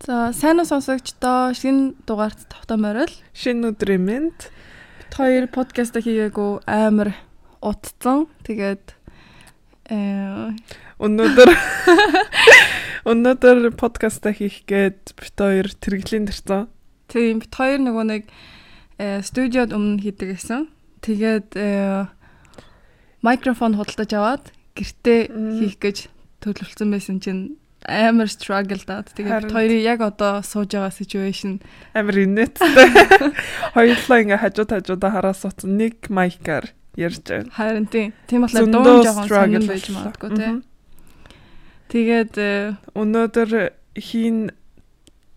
За сайн уу сонсогчдоо шинэ дугаарт тавтан морил. Шинэ өдрийн мэнд. Хоёр подкаст хийгээгүй амар утцсан. Тэгээд э өнөөдөр өнөөдөр подкаст хийх гээд бид хоёр тэрэглийн дэрсэн. Тийм бид хоёр нөгөө нэг э студиод өмнө хийдэг гэсэн. Тэгээд э микрофон худалдаж аваад гэртээ хийх гэж төлөвлөсөн байсан чинь амар struggle даад. Тэгээд бид хоёрын яг одоо сууж байгаа situation амар инээдтэй. Хоёулаа ингээ хажууд хажуудаа хараа суудсан нэг майкаар ярьж байна. Харин тийм. Тийм болохоор дуун жоохон сонирн байж магадгүй тий. Тэгээд э, өнөөдөр хийн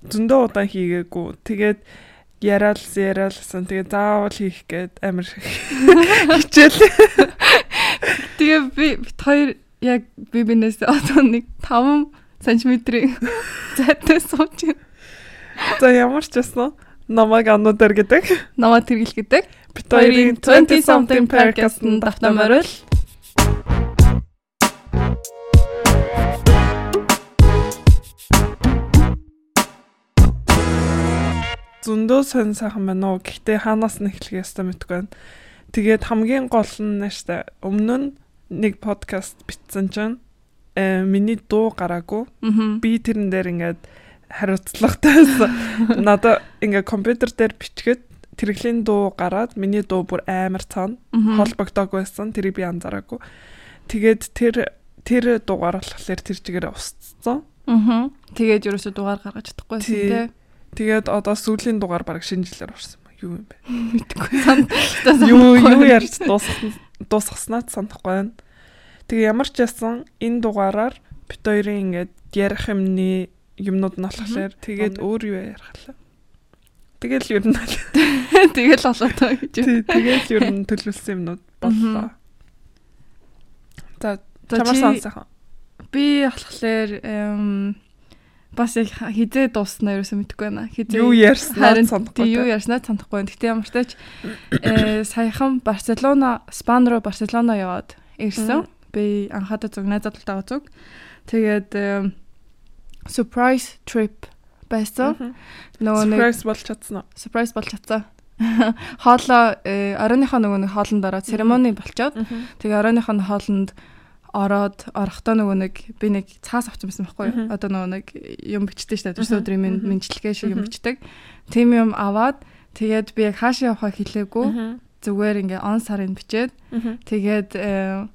зөндөө удаан хийгээгүй. Тэгээд яриад яриалсан. Тэгээд заавал хийх гээд амар хичээл. Тэгээ би хоёр яг би бинээс одоо нэг 5 сантиметрийн зайтай сууж. За ямар ч байсан намайг ануудаар гэдэг. Намаа тэргэл гэдэг. Бид хоёрын 20 something podcast-ын давтам орил. Зөндөө сонь сайхан байна уу. Гэхдээ хаанаас нь эхлэх ёстой мэдгүй байна. Тэгээд хамгийн гол нь нэштэй өмнө нь нэг подкаст битсэн чинь миний дуу гараагүй. Би тэрэн дээр ингээд хариуцлагатай надаа ингээд компьютер дээр бичгээд тэрэглийн дуу гараад миний дуу бүр амар цаана холбогдоогүй байсан. Тэрийг би анзаараагүй. Тэгээд тэр тэр дуугаар болохоор тэр чигээр устцсан. Аа. Тэгээд ерөөсө дуугаар гаргаж чадахгүй байсан тий. Тэгээд одоо сүүлийн дугаар баг шинэ жилээр орсон юу юм бэ? Мэдгүй. Юу юу ярьж дуусгах дуусгаснаа санахгүй байна. Тэгээ ямар ч ясан энэ дугаараар бит хоёрын ингээд ярих юмны юмнууд нь болохоор тэгээд өөр юу ярих лээ. Тэгэл ер нь тэгэл болоо гэж. Тэгэл ер нь төлөвлөсөн юмнууд боллоо. За чамаар сонсох. Би болохоор бас яг хизээ дууснаа ерөөсөө мэдэхгүй байна. Хизээ юу ярьснаа санахгүй. Юу ярьснаа санахгүй байна. Гэтэ ямар ч тач э саяхан Барселона, Спан руу Барселона яваад ирсэн. Би анхаарал зүг найзад талтаа зүг. Тэгээд surprise trip байсан. Нөгөө нэг surprise болж чадсан уу? Surprise болж чадсан. Хоолоо оройныхоо нөгөө нэг хоолнд ороод церемони болчоод тэгээ оройныхоо хоолнд ороод орохдоо нөгөө нэг би нэг цаас авсан байсан байхгүй юу? Одоо нөгөө нэг юм бичдэг шүү дээ. Төрсөн өдрийн минь мэдлэгээ шиг юм бичдэг. Тим юм аваад тэгээд би яг хаашаа явахаа хэлээгүй. Зүгээр ингээ он сарын бичээд тэгээд э,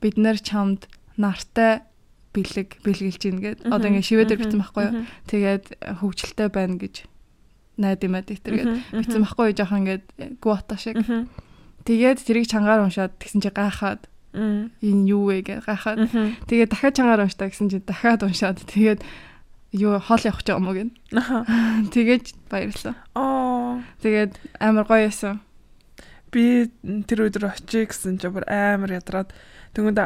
бид нэр чамд нартай бэлэг бэлгэлж гин гээд одоо ингээ шивэдэр битсэн байхгүй юу? Тэгээд хөвгчлөлтэй байна гэж найд юмад итэргээд битсэн байхгүй юу? Жохон ингээд гуата шиг. Тэгээд тэрийг чангаар уншаад тэгсэн чи гайхаад энэ юу вэ гэж гайхаад тэгээд дахиад чангаар унштай гэсэн чинь дахиад уншаад тэгээд юу хоол явах гэж юм уу гэн. Тэгээд баярлалаа. Аа. Тэгээд амар гоё байсан. Би тэр өдөр очие гэсэн чинь бүр амар ядраад тэгвэл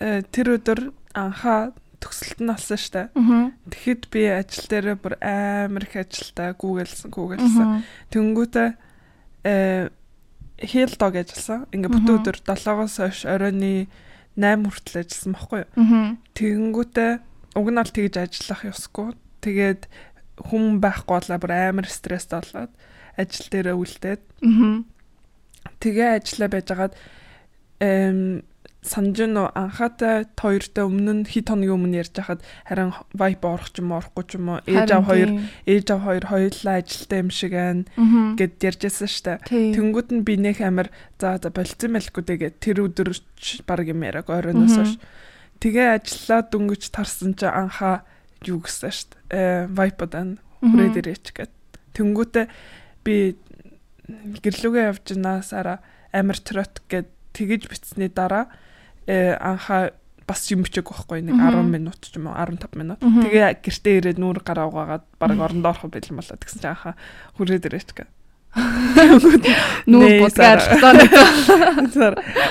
э, тэр өдөр анхаа төгсөлт нь болсон штэ. Тэгэхэд би ажил дээр бүр амар их ажилтаа гүүгэлсэн гүүгэлсэн. Тэнгүүтээ э heel dog ажилласан. Ингээ бүтэн өдөр 7-оос хойш оройны 8 хүртэл ажилласан байхгүй юу? Тэгэнгүүтээ уг нь бол тэгж ажиллах ёсгүй. Тэгээд хүн байхгүй болоо бүр амар стресстэй болоод ажил дээрээ үлдээд. Тэгээ ажиллаа байжгаад эм санаж нь анхаатай хоёртой өмнө нь хит хоногийн өмнө ярьж хахад харин вайп орох ч юм уу орохгүй ч юм уу ээж аав хоёр ээж аав хоёр хоёулаа ажилтаа юм шиг байна гэд ярьжсэн штэ тэнгууд нь би нэх амир за за болцсон байлгүй тэгээд тэр өдөр баг юм яриаг оройноос хойш. Тэгээ ажиллаа дөнгөж тарсан чи анхаа юу гэсэн штэ э вайпод ан хүрээд ирээч гэд. Тэнгүүтээ би гэрлүүгээ явж наасаараа амир трот гэд тэгэж битсний дараа анхаа бас юм бичээг байхгүй нэг 10 минут ч юм уу 15 минут. Тэгээ гэртээ ирээд нүүр гараа угаагаад баг орондоо орох бэлэн болоо тэгсэн чинь анхаа хүрээд ирээч гэ. Нүүр бусгаар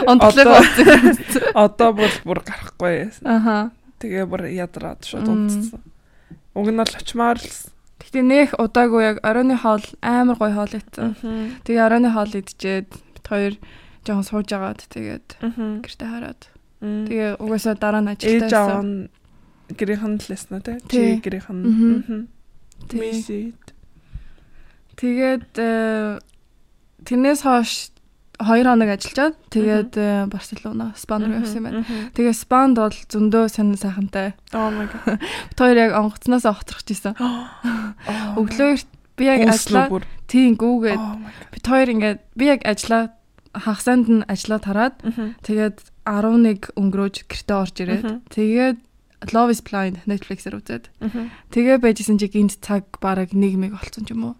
онцлог Одоо бол бүр гарахгүй. Аха. Тэгээ бүр ядраад шууд унтсан. Уг нь бол очмаар л Гэтэ нэх удаагүй яг оройны хоол амар гоё хоол ийцэн. Тэгээ оройны хоол идчихэд бид хоёр жоохон сууж агаад тэгээд гэртээ хараад. Тэгээ угаасаа дараа нь ажилтаа байсан. гэрийнхэн л лэснэ те. Тий. Чи гэрийнхэн. Тэгээд э, тэрнээс хойш 2 хоног ажиллаад тэгээд э, Барселона, Спан руу явсан юм байна. Тэгээ Спанд бол зөндөө сонир сайхантай. Oh my god. Хоёр яг онгоцноос огцрох гэсэн. Өглөө эрт би яг ажиллаа тийм гүүгээд Oh бид хоёр ингээд би яг ажиллаа хагасанд нь ажиллаа тараад тэгээд 11 өнгөрөөж гэртээ орж ирээд тэгээд Love is Blind Netflix-ээр үзээд. Тэгээ байжсэн чи гинт цаг бараг 1 мэг болцсон ч юм уу.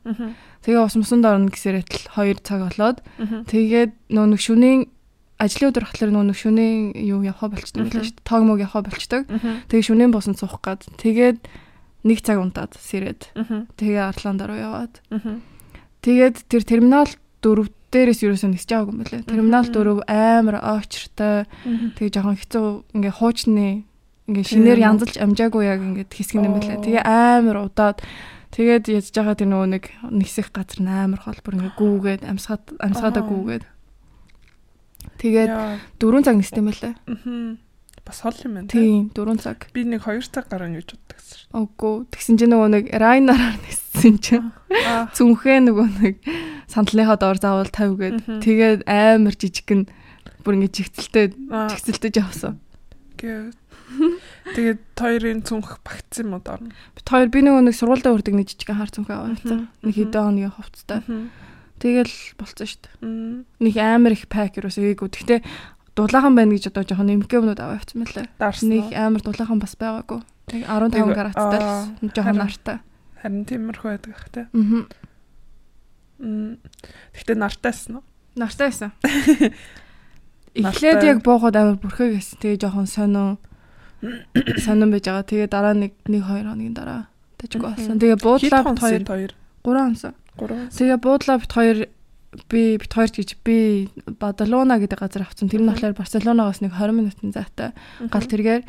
Тэгээ ус мусанд орно гэсээр тэл 2 цаг болоод тэгээд нөө нэг шүнийн ажлын өдөр болохоор нөө нэг шүнийн юу явхаа болчтой байлаа шүү дээ. Тоог мөг явхаа болчтой. Тэгээ шүнийн босон суух гад тэгээд нэг цаг унтаад сэрээд тэгээ Арланд руу яваад. Тэгээд тэр терминал 4 дээрээс юусэн нисэж байгаагүй юм байлаа. Терминал 4 амар очртой тэгээ жоохон хэцүү ингээ хуучны ингээ шинээр янзалж амжаагүй яг ингээ хэсэг юм байлаа. Тэгээ амар удаад тэгээд ядж байгаа тэр нөгөө нэг нисэх газар амар хол бүр ингээ гүүгээд амсгаад амсгаадаа Аа. гүүгээд тэгээд. 4 цаг нисдэм байлаа. Мгм. Бас хол юм байна. Тийм 4 цаг. Би нэг 2 цаг гарan гэж боддогсэн шүү. Үгүй тэгсэн чинь нөгөө нэг Райнараар ниссэн чинь Аа. зүнхээ нөгөө нэг сандалныхаа доор заавал тавьгээд Мгм. тэгээд амар жижигэн бүр ингээ чигцэлтэй Аа. чигцэлтэй явсан. Гэ. Тэгээд хоёрын цүнх багтсан юм уу доор нь? Бид хоёр би нөгөө нэг сургуультай үрдэг нэг жижигэн хар цүнхээ. Мгм. Нэг хэдэн хоногийн хувцастай. Тэгэл болцсон шүү дээ. Нэг амар их пак юусоо гээгүй. Гэхдээ дулаахан байна гэж одоо жоохон нэмгээ өнөд аваа мэлээ. Дарсан. Нэг амар дулаахан бас байгаагүй. Нэг 15 Айгу, караттай л жоохон нартай. Харин тиймэрхүү байдаг ах те. Аа. Гэхдээ нартайсан уу? Нартай байсан. Нартай. Эхлээд яг бооход амар бүрхээ гэсэн. Тэгээ жоохон сонин сонин байж байгаа. Тэгээ дараа нэг 1 2 хоногийн дараа тажгүй болсон. Тэгээ буудлаа бит хоёр хоёр. 3 онсон. 3. Тэгээ буудлаа бит хоёр би бит хоёр гэж би Бадалона гэдэг газар авсан. Тэр нь болохоор Барселонагаас нэг 20 минутын зайтай гал тэргээр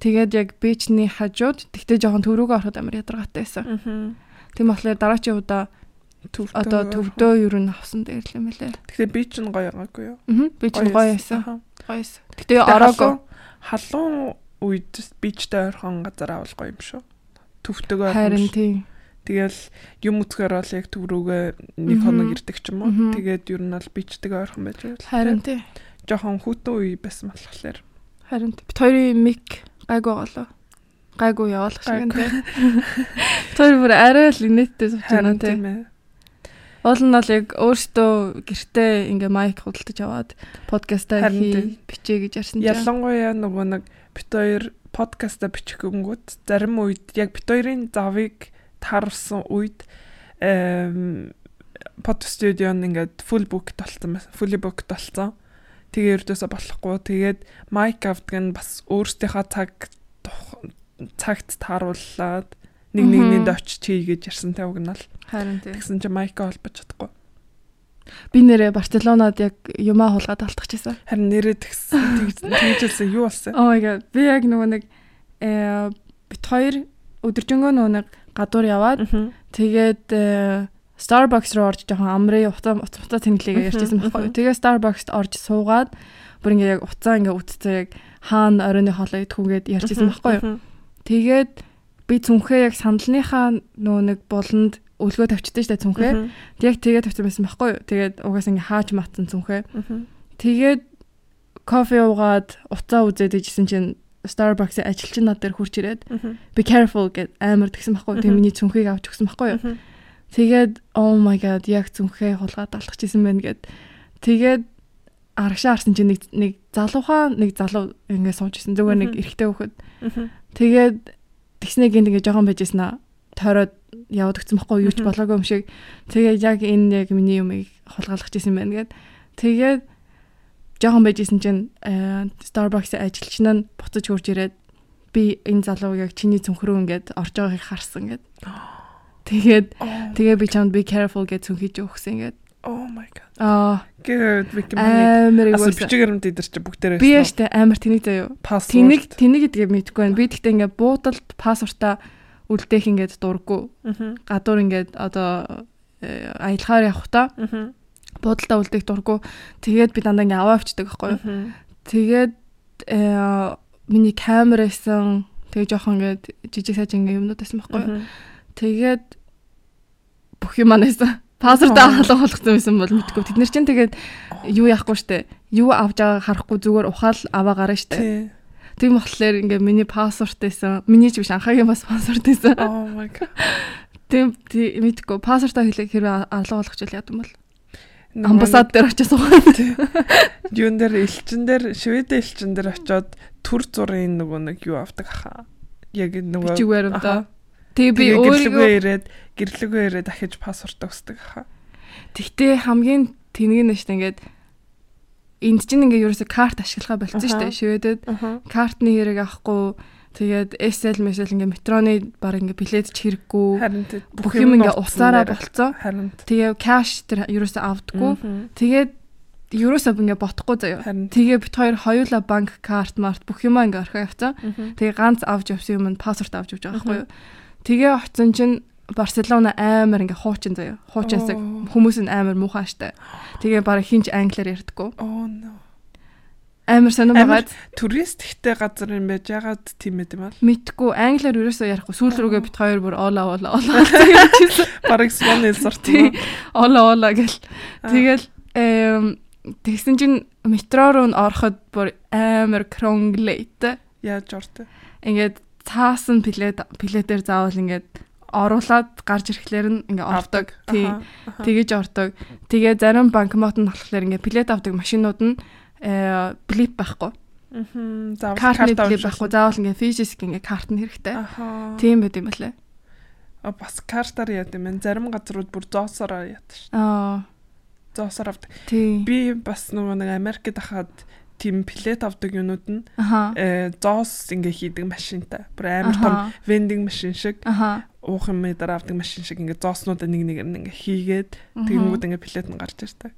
тэгээд яг бичний хажууд тэгтээ жоохон төрөөгөө ороход амар ядаргаатай байсан. Тийм болохоор дараачийн удаа одоо төвдөө юу н авсан дээр л юм байлээ. Тэгэхээр би ч гоё байгаагүй юу? Аа би ч гоё байсан. Гоё байсан. Гэтэ ороогүй. Халуун үед бичтэй ойрхон газар авал гоё юм шүү. Төвтөгөө Харин тийм. Тэгэл юм үцгээр бол яг төв рүүгээ нэг хоног ирдэг ч юм уу. Тэгээд ер нь бол бичдэг ойрхон байж байгаа. Харин тийм. жоохон хүүтэн үе байсан болохоор. Харин. Бит хоёрын мик гайгүй голоо. Гайгүй яваалах шиг юм тийм. Тэр бүр арай л инээдтэй сууж байна ээ. Уул нь бол яг өөртөө гэртээ ингээ майк худалдаж аваад подкастаа хий бичээ гэж ярьсан чинь. Ялангуяа нөгөө нэг бит хоёр подкаста бичих гингүүд зарим үед яг бит хоёрын завыг таарсан үед под студион ингээд full booked болсон. Fully booked болсон. Тэгээ ердөөсө болохгүй. Тэгээд майк авдаг нь бас өөрсдийнхөө цаг цагт тааруулаад нэг нэгнийд очиж хий гэж ярьсан тэ уг нь л. Харин тийм. Тэгсэн чинь майка холбож чадахгүй. Би нэрээ Барселонад яг юмаа хулгаад алтчихсан. Харин нэрээ тэгсэн тэгжэлсэн юу болсон? Oh my god. Би яг нөгөө нэг э бит хоёр өдөржингөө нөгөө нэг гадуур яваад тэгээд э, Starbucks руу орж жоохон амрын утаа утаа тэнглэгээ ярьчихсан байхгүй. Тэгээ Starbucks-д орж суугаад бүр ингээ яг уцаа ингээ үтцээ яг хаана оройны хоолоо идэхүүгээд ярьчихсан байхгүй. Тэгээд би цүнхээ яг сандалныхаа нөгөө нэг буланд өлгөө тавьчихдээ штэ цүнхээ. Яг тэгээ тавьсан байсан байхгүй. Тэгээд угаас ингээ хааж матсан цүнхээ. Тэгээд кофе уугаад уцаа үзээд ижсэн чинь Starbucks-ийн ажилчин над дээр хурж ирээд be careful гэд амар тэгсэн байхгүй юу. Тэгээ миний цүнхийг авч өгсөн байхгүй юу. Тэгээд oh my god яг цүнхээ хулгаад алдчихсан байна гэд. Тэгээд арагшаа харсан чинь нэг нэг залуухаа нэг залуу ингэ сууж исэн. Зүгээр нэг эрэгтэй хөхөд. Тэгээд тэгснээ гинт ингэ жоохон байж исэн аа. Тойроод яваад өгсөн байхгүй юу ч болоогүй юм шиг. Тэгээд яг энэ яг миний юмыг хулгайлах гэсэн байна гэд. Тэгээд жоохон байж исэн чинь э, Starbucks-ийн ажилчин нь буцаж хурж ирээд би энэ залууг яг чиний цүнхрөө ингээд орж байгааг харсан гэд. Тэгээд тэгээ би чамд be careful гэж цүнхийж өгсөн ингээд. Oh my god. Аа асан игүүс. бичгээр юм дидэрч бүгдээрээ Би яштай амар тэнийг заяа. Тэнийг тэнийг гэдгээ мэдгүй байна. Би тэгтээ ингээд буудалд пассвортаа үлдээх ингээд дурггүй. Гадуур ингээд одоо э, аялахаар явахдаа Мгм. Буудалдаа үлдээх дурггүй. Тэгээд би дандаа ингээд аваа авчдаг байхгүй юу. Тэгээд э, миний камер байсан. Тэгээ жоохон ингээд жижиг саж ингээд юмнууд байсан байхгүй юу. Тэгээд бүх юм анаас пассвортаа халуун болгосон байсан бол мэдгүй. Тэд нар чинь тэгээд юу яахгүй штэ. Юу авч байгааг харахгүй зүгээр ухаал аваа гарна штэ. Тийм болохоор ингээ миний пассворт байсан. Миний ч биш анхаагийн бас пассворт байсан. Oh my god. Тийм мэдгүй. Пассвортаа хэлэх хэрэг алга болгочихвол яд юм бол. Амбассад дээр очиж суугаад. Юун дээр элчин дээр Швед элчин дээр очиод төр зургийн нөгөө нэг юу авдаг хаа. Яг нөгөө бичгээр одоо. Тэгээ би өөрийгөө ирээд гэрлэгөө ирээд дахиж пассворт өгсдөг хаа. Тэгтээ хамгийн тэнэг нь шүү дээ ингээд энд чинь ингээ ерөөсө карт ашиглахаа болцсон шүү дээ шивэдэд. Картны хэрэг авахгүй тэгээд SL мэсэл ингээ метроны баг ингээ билет ч хэрэггүй. Бүх юм ингээ усаараа болцсон. Тэгээ кэш тэр ерөөсө авдаггүй. Тэгээд ерөөсөө ингээ ботхгүй заяа. Тэгээ бит хоёр хоёулаа банк карт март бүх юмаа ингээ орхио явцсан. Тэгээ ганц авч явсан юм нь пассворт авч явж байгаа байхгүй юу. Тэгээ очсон чинь Барселона амар ингээ хуучин заяа. Хуучинсаг хүмүүс нь амар муухай штэ. Тэгээ бараг хинч англиар ярьдаггүй. Oh no. Амар сонирм байгаад. турист ихтэй газар юм байж ягаад тийм юм бол мэдгүй англиар ерөөсөө ярихгүй. Сүүл рүүгээ бит хоёр бүр ола ола ола бараг сорт юм ола ола гэл. Тэгэл тэгсэн чинь метро руу ороход бүр амар кронглейт. Яаж ортой ингээд цаасан билет билетээр заавал ингээд оруулаад гарч ирэхлээр нь ингээ ордог. Тий. Тэгэж ордог. Тэгээ зарим банкомат нь болохоор ингээ билет авдаг машинууд нь э блип байхгүй. Аа. Заавал карт блип байхгүй. Заавал ингээ физик ингээ карт нь хэрэгтэй. Тийм байт юм байна лээ. А бас картаар яд юм. Зарим газрууд бүр зоосоор яд ш. Аа. Зоосоор авдаг. Би бас нөгөө нэг Америкт ахаад тийм плет авдаг юмнууд нь э зоос ингээ хийдэг машинтай. Бүр амар том вендинг машин шиг уух юм дээр авдаг машин шиг ингээ зооснуудаа нэг нэг ингээ хийгээд тэгэнгүүт ингээ плет нь гарч ирдэг.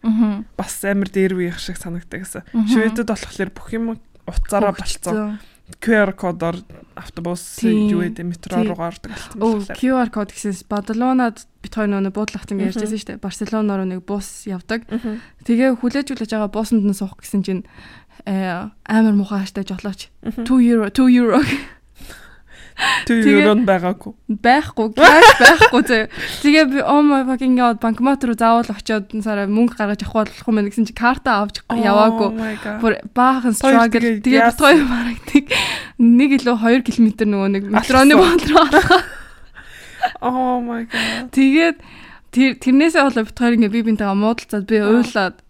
Бас амар дээр үеих шиг санагдаг гэсэн. Шведэд болохоор бүх юм уцаараа болцсон. QR кодоор автобус юу гэдэг метро руу гардаг болсон. QR код гэсээс Бадалонад бит хоёр нөө буудлахт ингэ ярьжсэн шүү дээ. Барселона руу нэг бус явдаг. Тэгээ хүлээж хүлээж байгаа буусанд нь суух гэсэн чинь амар муухай хаштай жолооч 2 euro 2 euro 2 euro нь байгаагүй. Байхгүй, cash байхгүй зөө. Тэгээ би oh my fucking god банкомат руу заавал очиод сараа мөнгө гаргаж авах болох юм гэсэн чи карта авч яваагүй. Бүр баахан struggle. Тэгээ бит хоёр марагддаг. Нэг илүү 2 км нөгөө нэг метроны руу алхаа. Oh my god. Тэгээд тэрнээсээ болоо бит хоёр ингээ би бинтэйгээ муудалцаад би уйлаад Oh.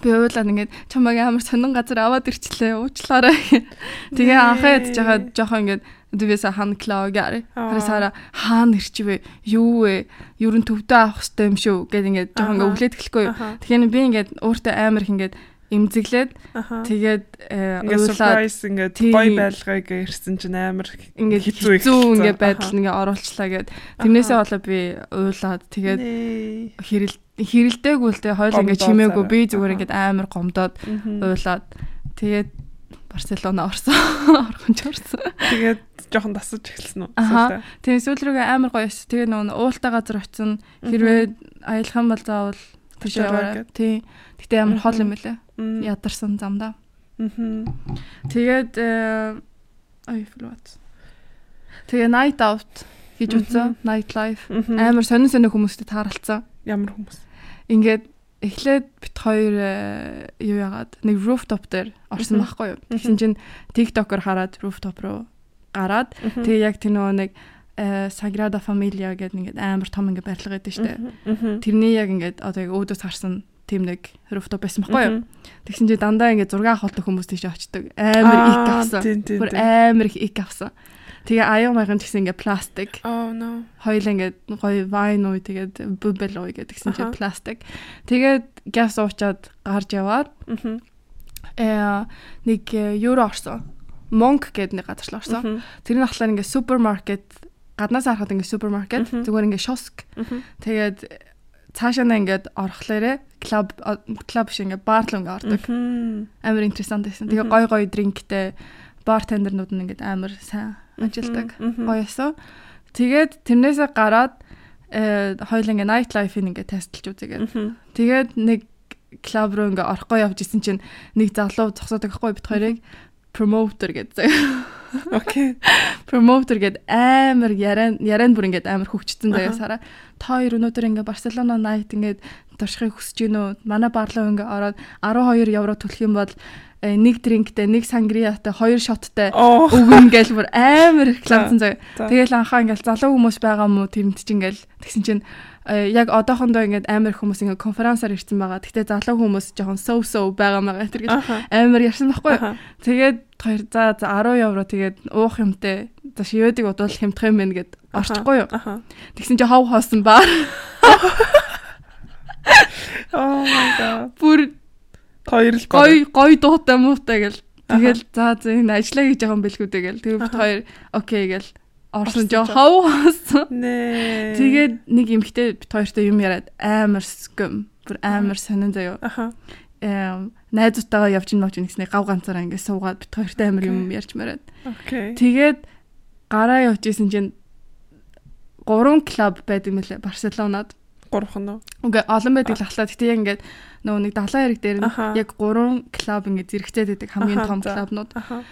Би уулаад ингээд чамайг амар сонин газар аваад ирчлээ уучлаарай. Тэгээ анхаа ядж байгаа жоохон ингээд дивэса хан клаа гэр. Харасара хаана ирчвэ? Юу вэ? Юу н төвдөө авах хэрэгтэй юм шүү гэд ингээд жоохон ингээд өглөөд эхлэхгүй. Тэгэхээр би ингээд өөртөө амар их ингээд имзэглээд тэгээд уулаад ингээд гоё байлгыг ирсэн чинь амар ингээд хэцүү ингээд байдал ингээд оруулчлаа гэд. Тэрнээсээ болоо би уулаад тэгээд хэрэл хэрэлдээгүй л те хойл ингээд чимээгүй би зүгээр ингээд амар гомдоод уулаад тэгээд Барселона орсон. Орхон ч орсон. Тэгээд жоохон тасаж эхэлсэн үү? Тэгээ сүүл рүүгээ амар гоё. Тэгээ нөгөө уултай газар очисон. Хэрвээ аялах юм бол заавал яваа. Тий. Гэтэ амар хол юм байлаа. Ядарсан замдаа. Аа. Тэгээд ай флот. Тэгээ night out гэж утсан. Night life. Амар сонин сонин хүмүүстэй тааралцсан. Ямар хүмүүс? ингээд эхлээд бит хоёр э, юу яагаад нэг rooftop дээр орсон байхгүй юу. Тэгсэн чинь TikTok-оор хараад rooftop руу гараад тэгээ яг тэр нөгөө нэг э, Sagrada Familia гэдэг нэг амар том ингээ барилга гэдэг штэ. Тэрний яг ингээд одоо яг өөдөөс харсан тийм нэг rooftop байсан байхгүй юу. Тэгсэн чинь дандаа ингээ зураг авах хүмүүс тийш очдөг. Амар ик авсан. Бүр амар их авсан. Тэгээ аяа маяхан гэсэн ингээ пластик. Oh no. Хоёул ингээ гоё вайн уу тэгээд бубел уу гэдгсэн чинь пластик. Тэгээд газ уучаад гарч яваад э нэг евро орсон. Monk гэдэг нэг газар орсон. Тэр нь болохоор ингээ супермаркет гаднаас харахад ингээ супермаркет зүгээр ингээ шоск. Тэгээд цаашаа ингээд орохлоорэ клуб клуб шиг ингээ бар л ингээ ордог. Амар интересант байсан. Тэгээ гой гой дринктэй бартендернууд нь ингээд амар сайн ажилдаг. Гоёсоо. Тэгээд тэрнээсээ гараад э хоёул ингээ night life-ийг ингээ тестэлж үзээгээд. Тэгээд нэг клуб руу ингээ орохгүй явж исэн чинь нэг залуу зогсоод байгаа хгүй бит хоёрыг. Promoter гэдэг. Окей. Promoter гэд амар яриан яриан бүр ингээд амар хөгжсөн заяа сараа. Та хоёр өнөөдөр ингээд Барселона night ингээд туршихыг хүсэж гин үү? Манай барлуу ингээд ороод 12 евро төлөх юм бол э, нэг дринктэй, нэг сангриатай, хоёр шоттай өгнө гэж бүр амар рекламсан заяа. Тэгэл анхаа ингээд залуу хүмүүс байгаа мó тэмд чинь ингээд тэгсэн чинь яг одоохондоо ингээд амар хүмүүс ингээд конференсаар ирсэн байгаа. Гэтэ залуу хүмүүс жоохон so so байгаа мага тэр гэж амар ярьсан байхгүй. Тэгээд хоёр за 10 евро тэгээд уух юмтай за шивэдэг бодвол хямдах юм байна гэд орчихгүй юу. Тэгсэн чи хов хоосон ба. Oh my god. Бүр хоёр л гой гой дуутай муутай гэл. Тэгэл за за энэ ажиллаа гэж байгаа юм бэлгүүдээ гэл. Тэгээд бит хоёр окей гэл орсон жоо хов хоосон. Нэ. Тэгээд нэг эмхтэй бит хоёртой юм яриад амар скэм. Бүр амар сонин заяо. Аха. Эм найзуудтайгаа явж ин мовж нэгснээ гав ганцаараа ингээд суугаад бит хоёртой амар юм ярьж мараад. Окей. Тэгээд гараа явж исэн чинь гурван клуб байдаг мөлий Барселонад. Гурван нь. Үгүй олон байдаг л ахлаа. Гэтэ яг ингээд нөгөө нэг далайн хэрэг дээр нь яг гурван клуб ингээд зэрэгцээд байдаг хамгийн том клубнууд. Аха.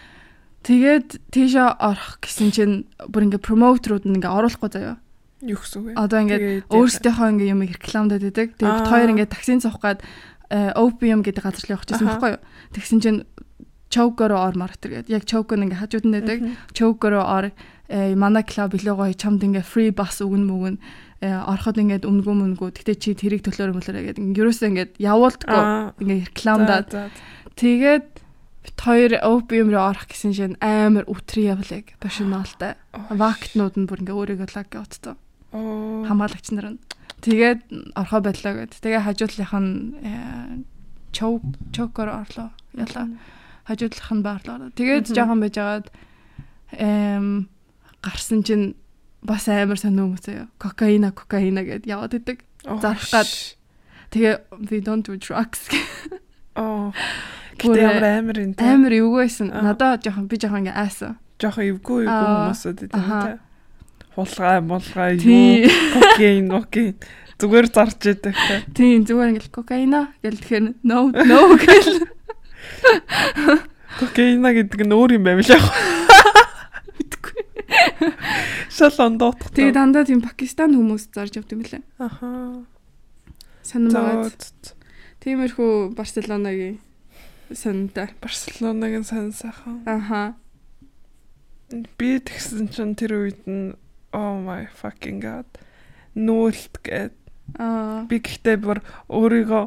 Тэгээд тийшээ орох гэсэн чинь бүр ингээ промоутерууд нь ингээ оруулахгүй заяа. Юу гэсэн үг вэ? Одоо ингээ өөрсдийнхөө ингээ юм рекламадад байдаг. Тэгээд бит хоёр ингээ таксин цух гад OPM гэдэг газар явах гэсэн байхгүй юу? Тэгсэн чинь чоукороо ор мартер гэдэг. Яг чоук нь ингээ хажууд нь байдаг. Чоукороо ор манай клуб илүү гоё чамд ингээ free bus өгнө мөгөн ороход ингээд өмнгөө мөнгөө гэтээ чи тэрийг төлөөр мөлөрөө гэдэг. Ерөөсөө ингээд явуулдаггүй. Ингээ рекламадад. Тэгээд бит хоёр OPM руу орох гэсэн шин амар өтрий явлыг бошиноолтой. Вактнууд нь бүр ингээ өөрийгөө лаг готцоо. Хамгаалагч нар нь. Тэгээд орхоо байдлаа гэд. Тэгээ хажуудлынх нь чок чокор орлоо. Яла. Хажуудлынх нь баарлаа. Тэгээд жоохон байжгаад эм гарсан чинь бас амар сонио хүмүүс заяа. Кокаина, кокаина гэд яваад идэг. Зарах гад. Тэгээ we don't do drugs. Аа. Гэтэ ямар амар энэ. Амар эвгүй байсан. Надаа жоохон би жоохон ингээ аасан. Жоохон эвгүй эвгүй хүмүүсүүд гэдэг тийм. Хулгай, мулгай, юу, кокаин, кокаин зүгээр зарж идэг тийм. Тийм зүгээр ингээл кокаина гэл тэгэхээр no no гэл. Кокаина гэдэг нь өөр юм байв л яг. Мэдгүй. Шал ондоотох. Тэгээ дандаа тийм Пакистан хүмүүс зарж явд юм лээ. Аха. Санаа байгаад. Тиймэрхүү Барселонагийн сонтой. Барселонагийн сан сайхан. Аха. Би тэгсэн чинь тэр үед нь oh my fucking god нүүлт гээд Аа. би гэхдээ бүр өөрийгөө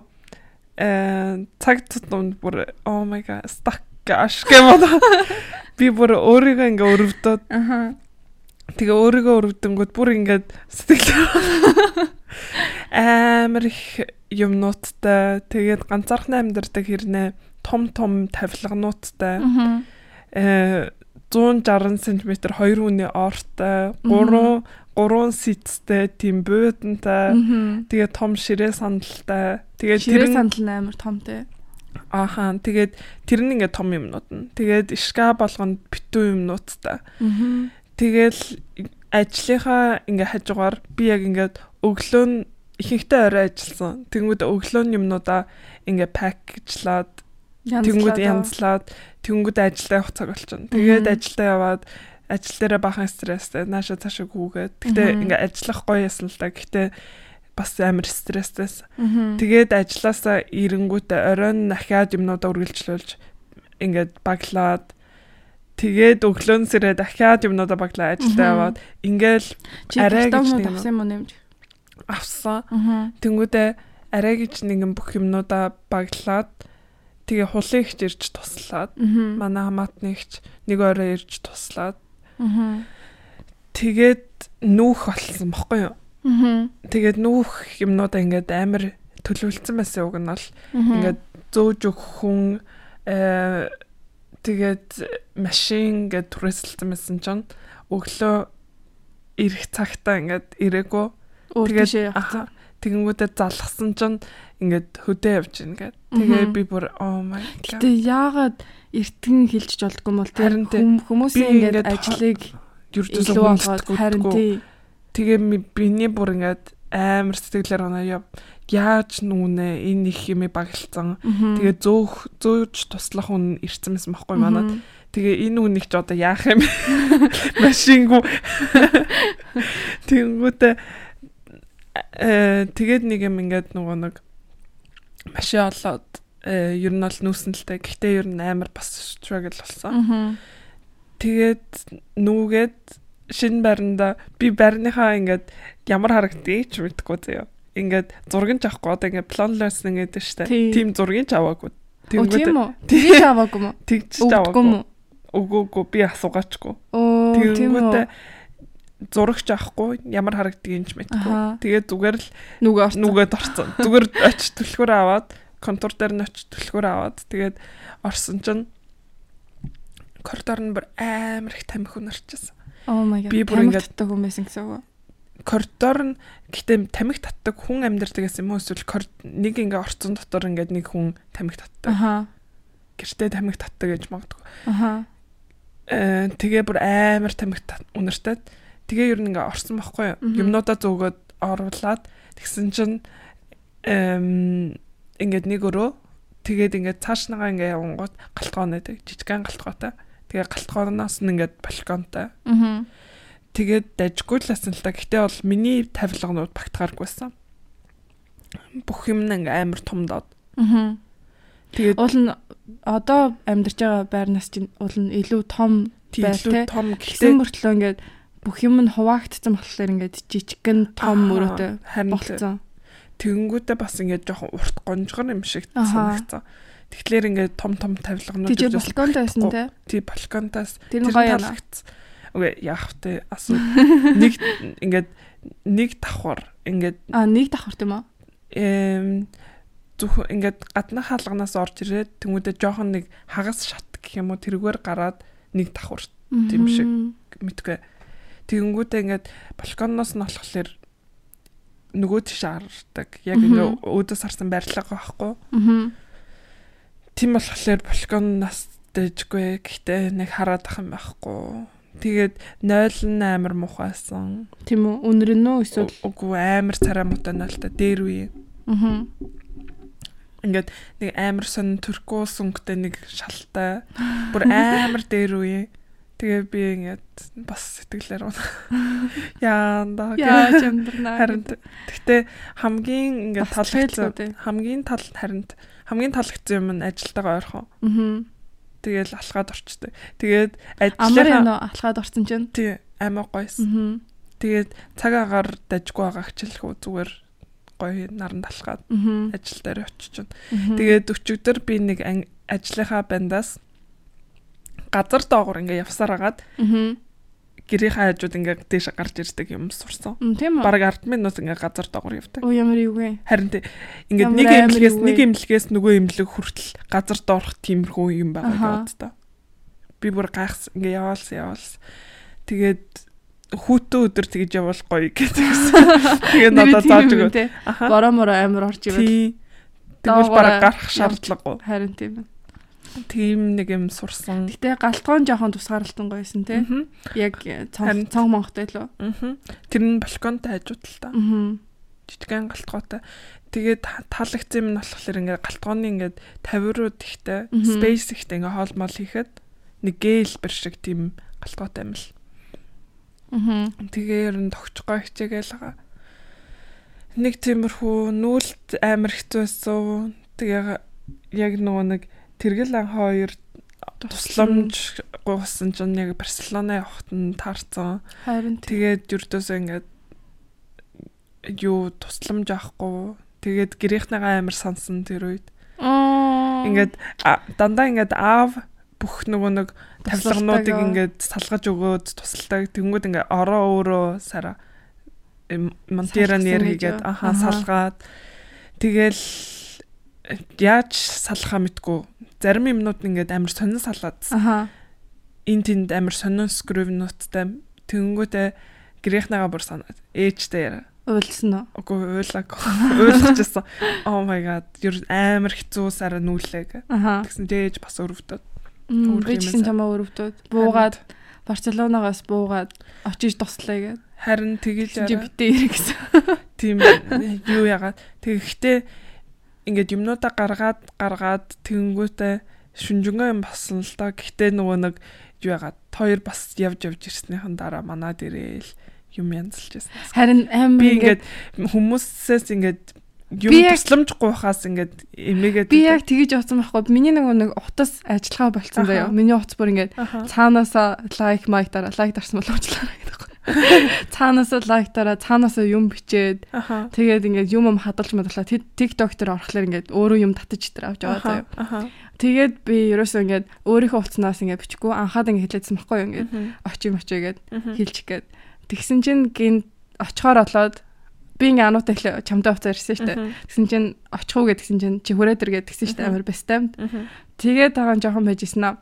э цаг тутамд бүр oh my god stuck гаш гэмэд би бүр өөрийгөө ингээ өрөвдөд Аха. тэгээ өөрийгөө өрөвдөнгөд бүр ингээд сэтгэл амар их юмнуудтай тэгээд ганцаархан амьдардаг хэрнээ том том тавилгануудтай э 160 см 2 үний ортой 3 3 сэттэй тийм буудантай тэгээ том ширээ сандалтай. Тэгээд ширээ сандал амар томтэй. аахан тэгээд тэр нь ингээ том юмнууд нь. Тэгээд шкаф болгонд битүү юмнуудтай. Аа. тэгэл ажлынхаа ингээ хажуугаар би яг ингээд өглөө нь ихэнхдээ орой ажилласан. Тэнгүүд өглөө нь юмнуудаа ингээ пакэжлаад тэнгүүд янзлаад тэнгүүд ажилдаа явах цаг болчихно. Тэгээд ажилдаа яваад ажил дээрээ бахан стресстэй нааша цаашаа гүүгээд гэтээ ингээ ажиллах гоё ясна л да. Гэтээ бас амар стресстэйс тэгээд ажилласаа ирэнгүүтээ оройн дахиад юмнуудаа үргэлжлүүлж ингээд баглаад тэгээд өглөөнөөс ирээ дахиад юмнуудаа баглаа ажилдаа яваад. Ингээл арай гэж нэг авсан юм нэмж. авсан. Тэнгүүдээ арай гэж нэгэн бүх юмнуудаа баглаад тэгээ хулын ихч ирж туслаад Аа. манай хамаатны ихч нэг орой ирж туслаад. Аа. тэгээд нүүх болсон бохгүй юу? Тэгээд нүүх юмнуудаа ингээд амар төлөвлөсөн байсан уг нь бол Ингээд зөөж өгөх хүн э тэгээд машин ингээд түрээсэлсэн байсан чинь өглөө ирэх цагтаа ингээд ирээгүй. Тэгээд тэгэнгүүтээ залгсан чинь ингээд хөдөө явж гин гээд тэгээ би бүр oh my god. Гэтэ яагаад эртгэн хилчж болдгоо юм бол тэр хүмүүсийн ингээд ажлыг илүү болгоод харин тэгээ биний бүр ингээд амар сэтгэлээр оноо яв. Яаж нүнэ энэ их юм багилцсан Тэгээ зөөх зөөж туслах хүн ирсэн байсан байхгүй манад. Тэгээ энэ үнийг ч одоо яах юм? Машингу. Тэнгүүтээ тэгээд нэг юм ингээд нөгөө нэг машин олоод э ер нь бол нүүсэнэлтэй. Гэхдээ ер нь амар бас struggle болсон. Тэгээд нүүгээд шинэ байранда би байрныхаа ингээд ямар харагдгийг ч мэдгүй заяа. Ингээд зургийг ч авахгүй одоо ингээд планлess ингээд штэ. Тим зургийг ч аваагүй. Тийм аваагүй мó. Тэгж аваагүй. Үгүй үгүй би асуугаачгүй. Тэнгүүд зурагч авахгүй ямар харагдгийг ч мэдгүй. Тэгээд зүгээр л нүгэ. Нүгэд орсон. Зүгээр очиж түлхүүр аваад контур дээр нь очиж түлхүүр аваад тэгээд орсон чинь коридор нь бүр амар их тамхи хүн орчихсон. Oh my god. Би бүр ингэ татдаг хүн байсан гэсэн үг. Коридор нь гэтээ тамхи татдаг хүн амьдардаг гэсэн юм уу эсвэл нэг ингээ орцсон дотор ингээд нэг хүн тамхи татдаг. Аха. Гэртээ тамхи татдаг гэж магадгүй. Аха. Э тэгээ бүр амар тамхи үнэртэй Тэгээ ер нь ингээ орсон байхгүй юу? Юмнуудаа зөөгөөд оруулаад тэгсэн чинь эм ингээд нэг өрөө тэгээд ингээд цаашнаага ингээ явангууд галтгоон байдаг. Жижигхэн галтгоотой. Тэгээ галтгооноос нь ингээд балконтой. Аа. Тэгээд дажгүй л та. Гэтэ бол миний тавилганууд багтгааргүйсэн. Бүх юм ингээ амар томдоод. Аа. Тэгээд уул нь одоо амьдарч байгаа байрнаас чинь уул нь илүү том те. Том гэхдээ мөртлөө ингээд бүх юм нь хуваагдсан болохоор ингээд жижигхэн том мөрөөтэй болцсон. Тэгэнгүүтээ бас ингээд жоохон урт гонжгор юм шиг санагдсан. Тэгэхээр ингээд том том тавилганууд гэж балконд байсан те. Тий балконтаас тэр нь гоё ялагдсан. Окей яах вэ? Асуу. Нэг ингээд нэг давхар ингээд А нэг давхар тийм үү? Эм зөвхөн ингээд гадны хаалганаас орж ирээд тэмүүдэд жоохон нэг хагас шат гэх юм уу тэргээр гараад нэг давхар тийм шиг мэдгүй Тэгэнгүүтээ ингээд балконоос нь болохоор нөгөө тийш хардаг. Яг ингээ өөдөөс харсан барилга байхгүй. Аа. Тийм болохоор балконоос дэжгүй. Гэхдээ нэг хараад ах юм байхгүй. Тэгээд 0 амар мухаасан. Тийм үү? Өнөр нь үү эсвэл үгүй амар царай муутай 0 та дээр үе. Аа. Ингээд нэг амар сон туркус өнгөтэй нэг шалтай. Бүр амар дээр үе. Тэгээ би ингээд бас сэтгэлээр унаа. Яанда. Яаж амьдрнаа. Харин гэхдээ хамгийн ингээд таалагдсан хамгийн тал харин хамгийн таалагдсан юм нь ажилтайгаа ойрхон. Аа. Тэгээл алхаад орчтой. Тэгээд ажлынхаа амар алхаад орсон чинь. Тий, амар гойсон. Тэгээд цаг агаар дажгүй байгаа хчлэхүү зүгээр гоё наранд алхаад ажил дээр очиж чинь. Тэгээд өчигдөр би нэг ажлынхаа бандаас газар доогор ингээ явсаар агаад гэрийнхаа хажууд ингээ дээш гарч ирдэг юм сурсан. Бараг 10 минут ингээ газар доогор явдаг. Оо ямар юу вэ? Харин тэ ингээ нэг имлэгээс нэг имлэгээс нөгөө имлэг хүртэл газар доорох тиймэрхүү юм байгаа гэдэг та. Би бүр гайхс ингээ яваалсан яваалсан. Тэгээд хүүтэн өдөр тэгж явал гоё гэдэгсэн. Тэгээ надад зааж өгөө. Бороо моро амар орж ивэл. Тэгвэл бараг гарах шаардлагагүй. Харин тийм. Тийм нэг юм сурсан. Гэтэ галтгоон жоохон тусгаарлалтан гойсон тий. Яг цон цон монготой л үү. Тэр нь балконтой хажууд л та. Жижигэн галтгоотой. Тэгээд таалагдсан юм нь болохоор ингээд галтгооны ингээд 50 руу ихтэй space ихтэй ингээд хоол мол хийхэд нэг гээл бэр шиг тийм галтгоотой юм л. Аа. Тэгээ ер нь тогтчгоо хичээгээл байгаа. Нэг тиймэрхүү нүүлт амар хэцүү байсан. Тэгээ яг нөгөө нэг Тэргэл ан хоёр тусламж гоосон чинь яг Барселона явахт нь таарсан. Харин тэгээд юрдөөсөө ингээд юу тусламж авахгүй. Тэгээд гэрийнхнээгаа амар сансан тэр үед. Ингээд дандаа ингээд аав бүх нөгөө нэг тавилгануудыг ингээд салгаж өгөөд тусалдаг. Тэнгүүд ингээд ороо өөрөө сара монтера нэр хийгээд аха салгаад тэгэл яаж салахаа мэдгүй зарим юмнууд ингээд амар сонин салаад. Энд тэнд амар сонин скривнуудтай тэнгүүтээ гэрийнхнээгаа бүр санаад ээжтэй яра. Уйлсан уу? Үгүй уйлаг. Уйлчихсан. Oh my god. Юу амар хэцүү сараа нүүлээ. Тэгсэн дээж бас өрөвдөд. Гэсэн чамаа өрөвдөд. Буугаад Барселонагаас буугаад очиж туслаа гэд. Харин тэгэлж яра. Битээ ирэх гэсэн. Тийм юу ягаад. Тэгэхдээ ингээд юмнуудаа гаргаад гаргаад тэгэнгүүтээ шүнжэнгөө юм болсон л да. Гэхдээ нөгөө нэг юу яагаад хоёр бас явж явж ирснийхэн дараа манад ирээл юм янзлж байсан. Харин амар ингээд хүмүүсээс ингээд юм тусламжгүй хаас ингээд эмээгээд би яг тгийж явсан байхгүй. Миний нөгөө нэг утас ажиллагаа болцсон заяа. Миний утас бүр ингээд цаанаасаа лайк майк дараа лайк дарсан бол уучлаарай гэдэг. Цаанаасаа лайк дараа цаанаасаа юм бичээд тэгээд ингээд юм юм хадгалж мадлаа TikTok дээр орохлоор ингээд өөрөө юм татаж итэр авч яваа заяа. Тэгээд би ерөөсөө ингээд өөрийнхөө утаснаас ингээд бичихгүй. Анхаад ингээд хэлээдсэн байхгүй юу? Ингээд очим очие гээд хэлчих гээд. Тэгсэн чинь гин очихоор олоод би ингээ ануутай чамтай уцаар ирсэн дээ. Тэгсэн чинь очих уу гэдгсэн чинь чи хүрээд иргээд тэгсэн шүү дээ. Амар бестамд. Тэгээд тагаан жоохон байж исэн аа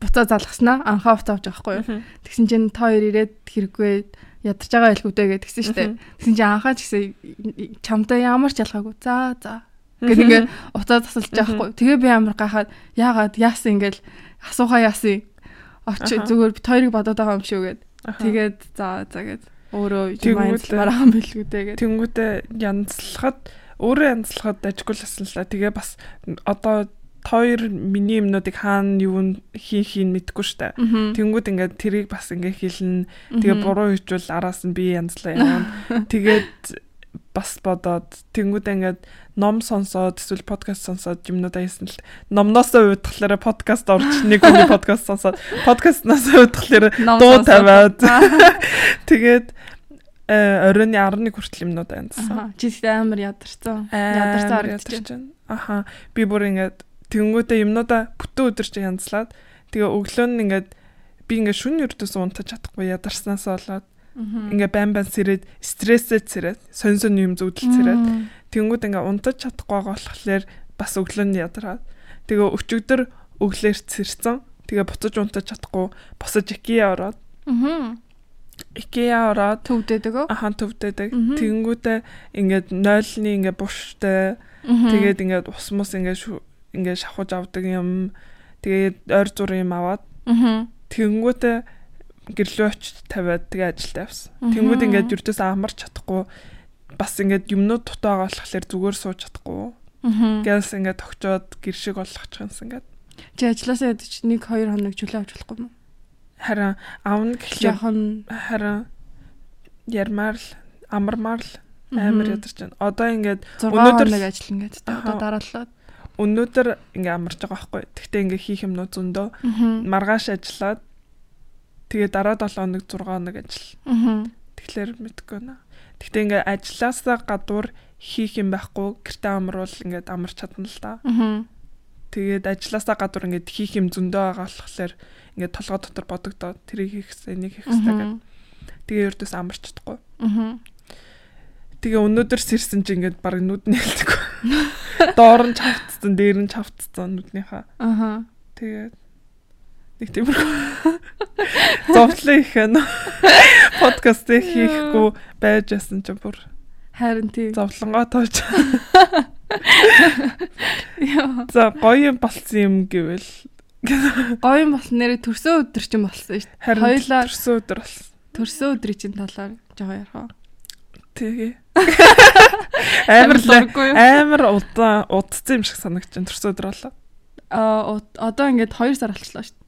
буцаа залгаснаа анхаа уцаа авч байгаа байхгүй юу. Тэгсэн чинь та хоёр ирээд хэрэггүй ядарч байгаа байлгүйдээ гэж тэгсэн дээ. Тэгсэн чинь анхаа ч гэсэн чамтай ямар ч ялгаагүй. За за. Гэт ингээ уцаа засалж байгаа байхгүй. Тэгээ би амар гахаад яагаад яасан ингээл асуухаа яасан. Очи зүгээр бит хоёрыг бодоод байгаа юм шүү гэд. Тэгээд за за гэд өөрөө юм янзлмаар байгаа юм билгүүдээ гэд. Тэнгүүдээ янзлахад өөрөө янзлахад ажгүй л асан л та. Тэгээ бас одоо хоёр миний юмнуудыг хаана юу хийх юм мэдэхгүй штэ. Тэнгүүд ингээд тэрийг бас ингээд хэлнэ. Тэгээ буруу хийжүүл араас нь би янзлаа юм. Тэгээд бас бодоод тэнгүүд ингээд ном сонсоод эсвэл подкаст сонсоод юмнуудаа хийсэн л номноосоо уудахлаараа подкаст орж нэг хүний подкаст сонсоод подкастнаас уудахлаараа дуу тавиад тэгээд оройн 11 хүртэл юмнуудаа янзсан. Чи амар ядарсан. Ядарсан харагдаж байна. Аха би бүр ингээд Тэнгүүтээ юмнуудаа бүтэн өдөр чи янзлаад тэгээ өглөө нь ингээд би ингээд шүн өрдөөс унтаж чадахгүй ядарснаас болоод ингээ байн байн сэрээд стрессэд сэрээд сонь сонь юм зүудэл сэрээд тэнгууд ингээ унтаж чадахгүй байгаа болохоор бас өглөө нь ядраад тэгээ өчигдөр өглөөр сэрсэн тэгээ буцаж унтаж чадахгүй босож икеа ороод. Икеа ороод төвдөдөг ахан төвдөдөг тэнгүүтээ ингээд 0-ны ингээ буштай тэгээд ингээд ус мус ингээ ингээд шавхаж авдаг юм тэгээд ойр зур юм аваад тэгэнгүүтээ гэрлөө очиж тавиад тэгээ ажилд явсан. Тэнгүүд ингээд юрдээс амарч чадахгүй бас ингээд юмнууд дутаа болохоор зүгээр сууж чадахгүй. Гээс ингээд тогчоод гэр шиг болгочих юмсан ингээд. Чи ажилласаа ядч 1 2 хоног чөлөө авч болохгүй юу? Харин авна гэхлээр харин ярмаар л амармаар л амар ядарч байна. Одоо ингээд өнөөдөр нэг ажил ингээд одоо дараалаад өнөөдөр ингээ амарч байгаа байхгүй. Тэгтээ ингээ хийх юмнууд зөндөө. Маргааш ажиллаад тэгээ дараа 7 хоног 6 хоног ажил. Тэгэхээр мэдгүй наа. Тэгтээ ингээ ажилласаа гадуур хийх юм байхгүй. Гэртээ амруул ингээ амарч чадна л да. Тэгээд ажилласаа гадуур ингээ хийх юм зөндөө байгаа болохоор ингээ толгой дотор бодогдоод тэрийг хийх хэрэгтэй, энийг хийх хэрэгтэй гэдэг. Тэгээ ердөөс амарч чадахгүй. Тэгээ өнөөдөр сэрсэн чи ингээд баг нүд нээлдэг. Доор нь чавцсан, дээр нь чавцсан нүднийхаа. Аха. Тэгээд нэг тиймэр зовлон их байна. Подкаст хийхгүй байж асан ч бүр харин тий. Зовлонгоо тоож. Яа. За гоё болсон юм гэвэл гоё болсон нэрээ төрсөн өдөр чинь болсон шүү дээ. Хоёлаа төрсөн өдөр болсон. Төрсөн өдрийн чинь талаар жоо ярих. Тэгээ. Амар амар удаан удцсан юм шиг санагдаж байна төрсөн өдөр болоо. Аа одоо ингээд 2 сар болчихлоо шүү дээ.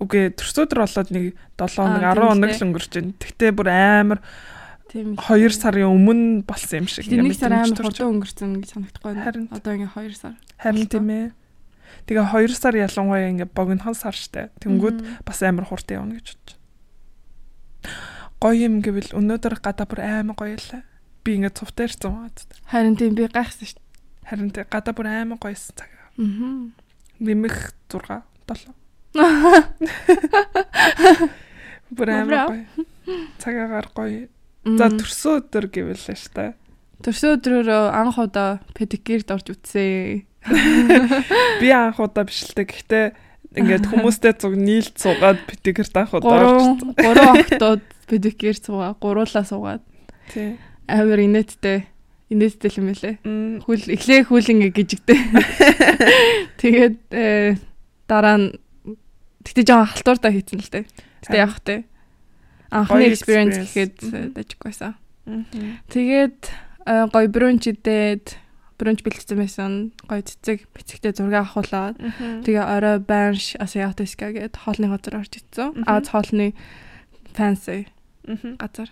Үгүй төрсөн өдөр болоод нэг 7 хоног 10 хоног л өнгөрч байна. Тэгтээ бүр амар Тийм 2 сарын өмнө болсон юм шиг юм. Нэг сар амар хурдан өнгөрцөн гэж санагдахгүй байна. Одоо ингээд 2 сар. Харин тийм ээ. Тэгээ 2 сар ялангуяа ингээд богинохон сар штэ. Тэнгүүд бас амар хурдан явна гэж бодож гоё юм гэвэл өнөөдөр гадаа бүр аймаг гоё лээ. Би ингээд цувтаа ирсэн байгаа. Харин тийм би гайхсан шүү дээ. Харин тийм гадаа бүр аймаг гоёсэн цаг. Аа. Нэмэх 6 7. Бүр аймаг гоё. Цагаагаар гоё. За төрсөн өдөр гэвэл шүү дээ. Төрсөн өдрөөр анх удаа педикюрд орж үтсэн. Би анх удаа биш л дээ. Гэхдээ ингээд хүмүүстэй зуг нийлд суугаад педикюрд анх удаа орж. Гурван октод педикюр суугаа гуруулаа суугаад. Тий. Амар инээдтэй. Инээдтэй юм байлээ. Хүл эхлээ хүл ингээ гжигтэй. Тэгээд э, дараа нь тэгтээ жоо халтуурдаа хийцэн л дээ. Тэгтээ явах те. Анхны experience гэхэд дажгүйсэн. Тэгээд э, гоё брунч идээд брунч бэлдсэн байсан. Гоё цэцэг бицэгтэй зураг авахулаад тэгээ орой банш асиатиска гээд хоолны газар орж ицсэн. Аз хоолны fancy газар.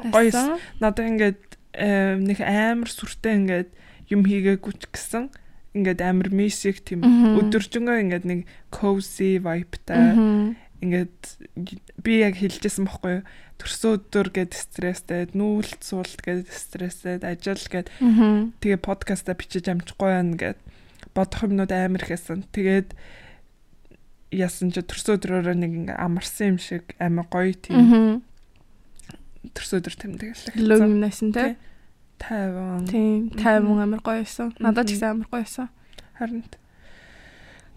Гоё. Надад ингээд нэг амар сүртэй ингээд юм хийгээгүй ч гэсэн ингээд амар мисик тийм өдөржингөө ингээд нэг cozy vibe-тай ингээд би яг хэлжсэн бохгүй төрсөн өдөр гээд стресстэй нүүлт суулт гээд стресстэй ажил гээд тэгээ подкаста бичиж амжихгүй байна гээд бодох юмнууд амар ихсэн тэгээд яасан ч төрсөн өдрөөрөө нэг амарсан юм шиг амар гоё тийм төрсөн өдөр тэмдэглэх лөгнэсэн тий тайван. Тийм, тайван амар гоё байсан. Надад ч гэсэн амар гоё байсан. Харин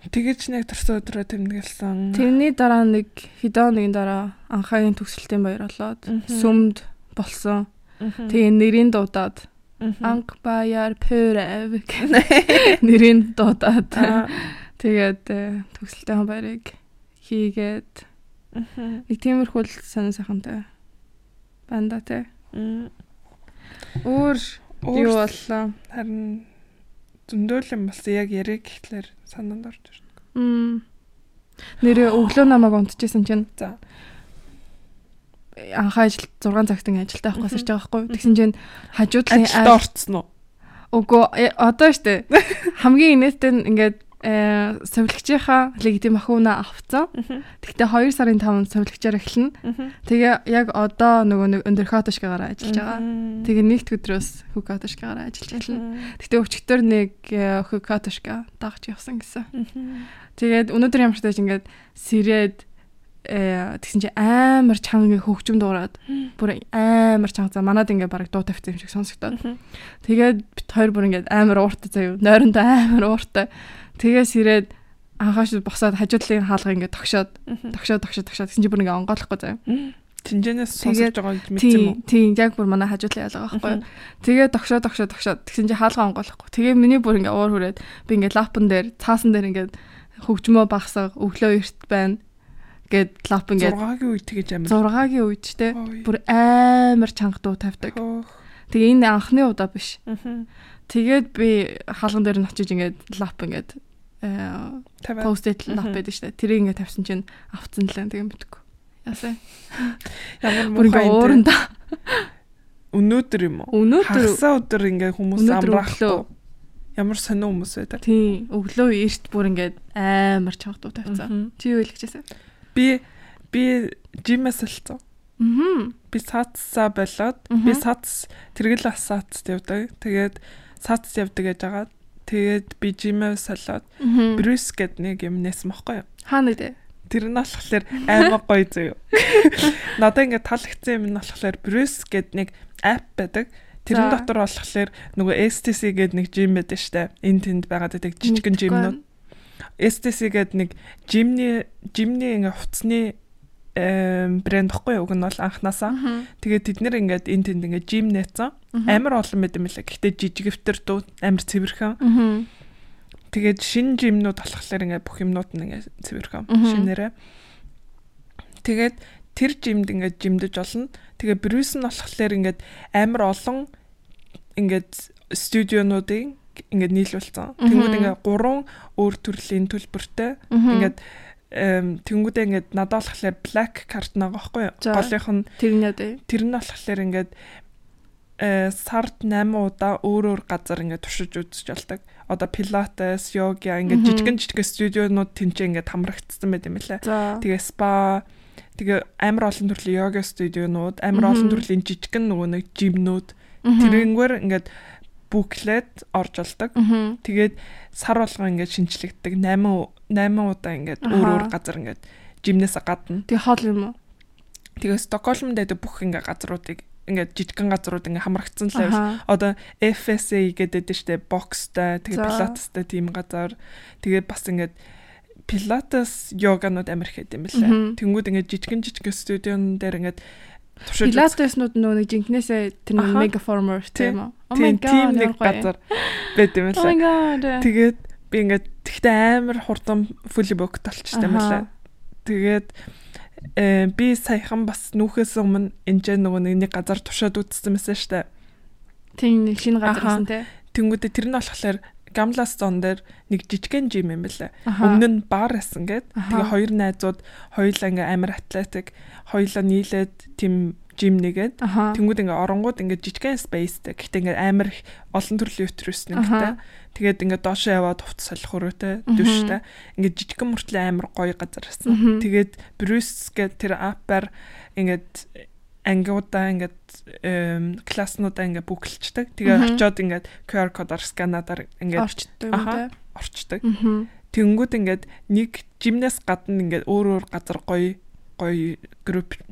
тэгэж нэг төрсөн өдрөө тэмдэглэсэн. Тэрний дараа нэг хидоо нэгэн дараа анхаагийн төгсөлтийн баяр болоод сүмд болсон. Тэгээ нэрийн дуудаад анх баяр пөрэв нэрийн дуудаад тэгээд э, төгсөлтийн баярыг хийгээд нэг тиймэрхүү сонир сайхантай байна да тий. Өөр юу боллоо? Харин зөндөөлөн болсон яг яриг гэхлээр санаанд орж ирнэ. Мм. Нэрээ өглөө намайг унтчихсан чинь. За. Анхаа ажил 6 цагт ин ажилдаа авах гэсэн байгаа байхгүй. Тэгсэн чинь хажуудлын ажилд орцсон уу? Үгүй одоо штэ. Хамгийн инээдтэй нь ингээд э совилгчийнхаа легитим ахуйна авцсан. Тэгтээ 2 сарын 5-нд совилгчаар эхэлнэ. Тэгээ яг одоо нөгөө нэг өндөрхотошгаараа ажиллаж байгаа. Тэгээ нэгд өдрөөс хукатошгаараа ажиллаж эхэлнэ. Тэгтээ өчигдөр нэг хукатошка дагч явсан гэсэн. Тэгээд өнөөдөр ямар ч тааш ингээд сэрээд э тэгсэн чи амар чанга хөгжим дуурайад бүр амар чанга за манад ингээ бараг дуу тавьсан юм шиг сонсогдоод. Тэгээд бит хоёр бүр ингээ амар ууртай заяа. Нойрондоо амар ууртай. Тэгээс ирээд анхааш босоод хажуудлын хаалга ингээд тогшоод тогшоод тогшоод тогшоод гэсэн чи бүр ингээд онгойлохгүй заяа. Тинжэнээс сонсож байгаа гэж мэдсэн юм уу? Тийм, яг бүр манай хажуудлын ялгаа байхгүй? Тэгээ тогшоод тогшоод тогшоод тэгсэн чи хаалга онгойлохгүй. Тэгээ миний бүр ингээд уур хүрээд би ингээд лапн дээр цаасан дээр ингээд хөгжмөө багсаг өглөө эрт байна гэд лап ингээд 6-гийн үед тэгэж амар 6-гийн үед ч те бүр амар чанга дуу тавьдаг. Тэгээ энэ анхны удаа биш. Тэгээд би хаалган дээр нь очиж ингээд лап ингээд пост-it лап байдаг шүү дээ. Тэрийг ингээд тавьсан чинь авцсан л тэгээ мэдгүй. Яасаа. Ямар муухай ууранда. Өнөөдөр юм уу? Өнөөдөр хасаа өдөр ингээд хүмүүс амраахгүй. Ямар сонио хүмүүс байдаг. Тийм. Өглөө эрт бүр ингээд амар чанга дуу тавьцаа. Чи юу хэлчихсэн? Би би жимээс олцсон. Аа. Би саацсаа болоод би саац тэргэл асаац явдаг. Тэгээд саац явдаг гэж байгаа. Тэгээд би жимээ солиод брюс гэд нэг юм нээсэн баггүй юу? Хаана дээ? Тэр нь болохоор аймаг гоё зөө. Надад ингээд таалагдсан юм нь болохоор брюс гэд нэг app байдаг. Тэрэн дотор болохоор нөгөө STC гэд нэг жим байдаг штэ. Энэ тэнд байгаад байдаг жижигэн жимнүүд. STC гэд нэг жимний жимний ингээ хувцсны брэнд баггүй уг нь бол анханасаа. Тэгээд тэд нэр ингээд энэ тэнд ингээд жим нээсэн. Амар олон байд юм лээ. Гэхдээ жижигвтер дуу амар цэвэрхэн. Тэгээд шинэ жимнүүд болохоор ингээд бүх юмнууд нь ингээд цэвэрхэн шинээрээ. Тэгээд тэр жимд ингээд жимдэж болно. Тэгээ Брюс нь болохоор ингээд амар олон ингээд студионуудын ингээд нийлүүлсэн. Тэнгүүд ингээд гурван өөр төрлийн төлбөртэй ингээд тэнгүүдээ ингээд надад болохоор black card байгаа байхгүй юу? Голынх нь тэр нь? Тэр нь болохоор ингээд э сард 8 удаа өөр өөр газар ингээд туршиж үзэж болдог. Одоо пилатес, йога ингээд жижигэн жижигэн студионууд тэнцээ ингээд хамрагдсан байт юм лээ. Тэгээ спа тэгээ амар олон төрлийн йога студионууд, амар олон төрлийн жижигэн нөгөө нэг жимнүүд тэрнгээр ингээд буклет орж олдог. Тэгээд сар болгоо ингээд шинчлэгддэг 8 8 удаа ингээд өөр өөр газар ингээд жимнээс гадна. Тэгээ хоол юм уу? Тэгээ Стокгольмд байдаг бүх ингээд газруудыг ингээд жижигхэн газрууд ингээд хамрагдсан л байв. Одоо FSA гэдэг штэ бокстай, тэгээ пилатестай тийм газар. Тэгээ бас ингээд пилатес йоганууд амар ихэд юм билээ. Тэнгүүд ингээд жижигэн жижигэн студион дээр ингээд туршиж пилатеснууд нөгөө нэг жинкнээсээ тэр нэг мегаформер тийм үү? Oh my god. Тийм нэг газар байт юм. Oh my god. Тэгээд би ингээд тэгтээ амар хурдан fully booked болчихсон юм лээ. Тэгээд э би саяхан бас нүүхээс өмнө энэ нөгөө нэг газар туршаад үзсэн байсан штэ. Тийм нэг шинэ газар гэсэн тий. Тэнгүүдээ тэр нь болохоор Гамлас зон дээр нэг жижигхэн жим юм байлаа. Өмнө нь бар байсан гээд. Тэгээ хоёр найзууд хоёулаа ингээ амар атлетик хоёулаа нийлээд тийм жим нэгээд Аха. тэнгууд ингээ оронгууд ингээ жижигхэн спейстэй. Гэхдээ ингээ амар олон төрлийн өтрөөснэгтэй. Аха. Тэгээд ингээ доошоо яваад хувц солих өрөөтэй дүштэй. Ингээ жижигхэн мөртлөө амар гоё газар байсан. Мгм. Тэгээд Брюс гэдэг тэр аппаар ингээд ангиудаа ингээд класснуудаа ингээд бүгэлчдэг. Тэгээ очиод ингээд QR кодоор сканадаар ингээд орчтой юм те. орчдөг. Тэнгүүд ингээд нэг жимнээс гадна ингээд өөр өөр газар гоё гоё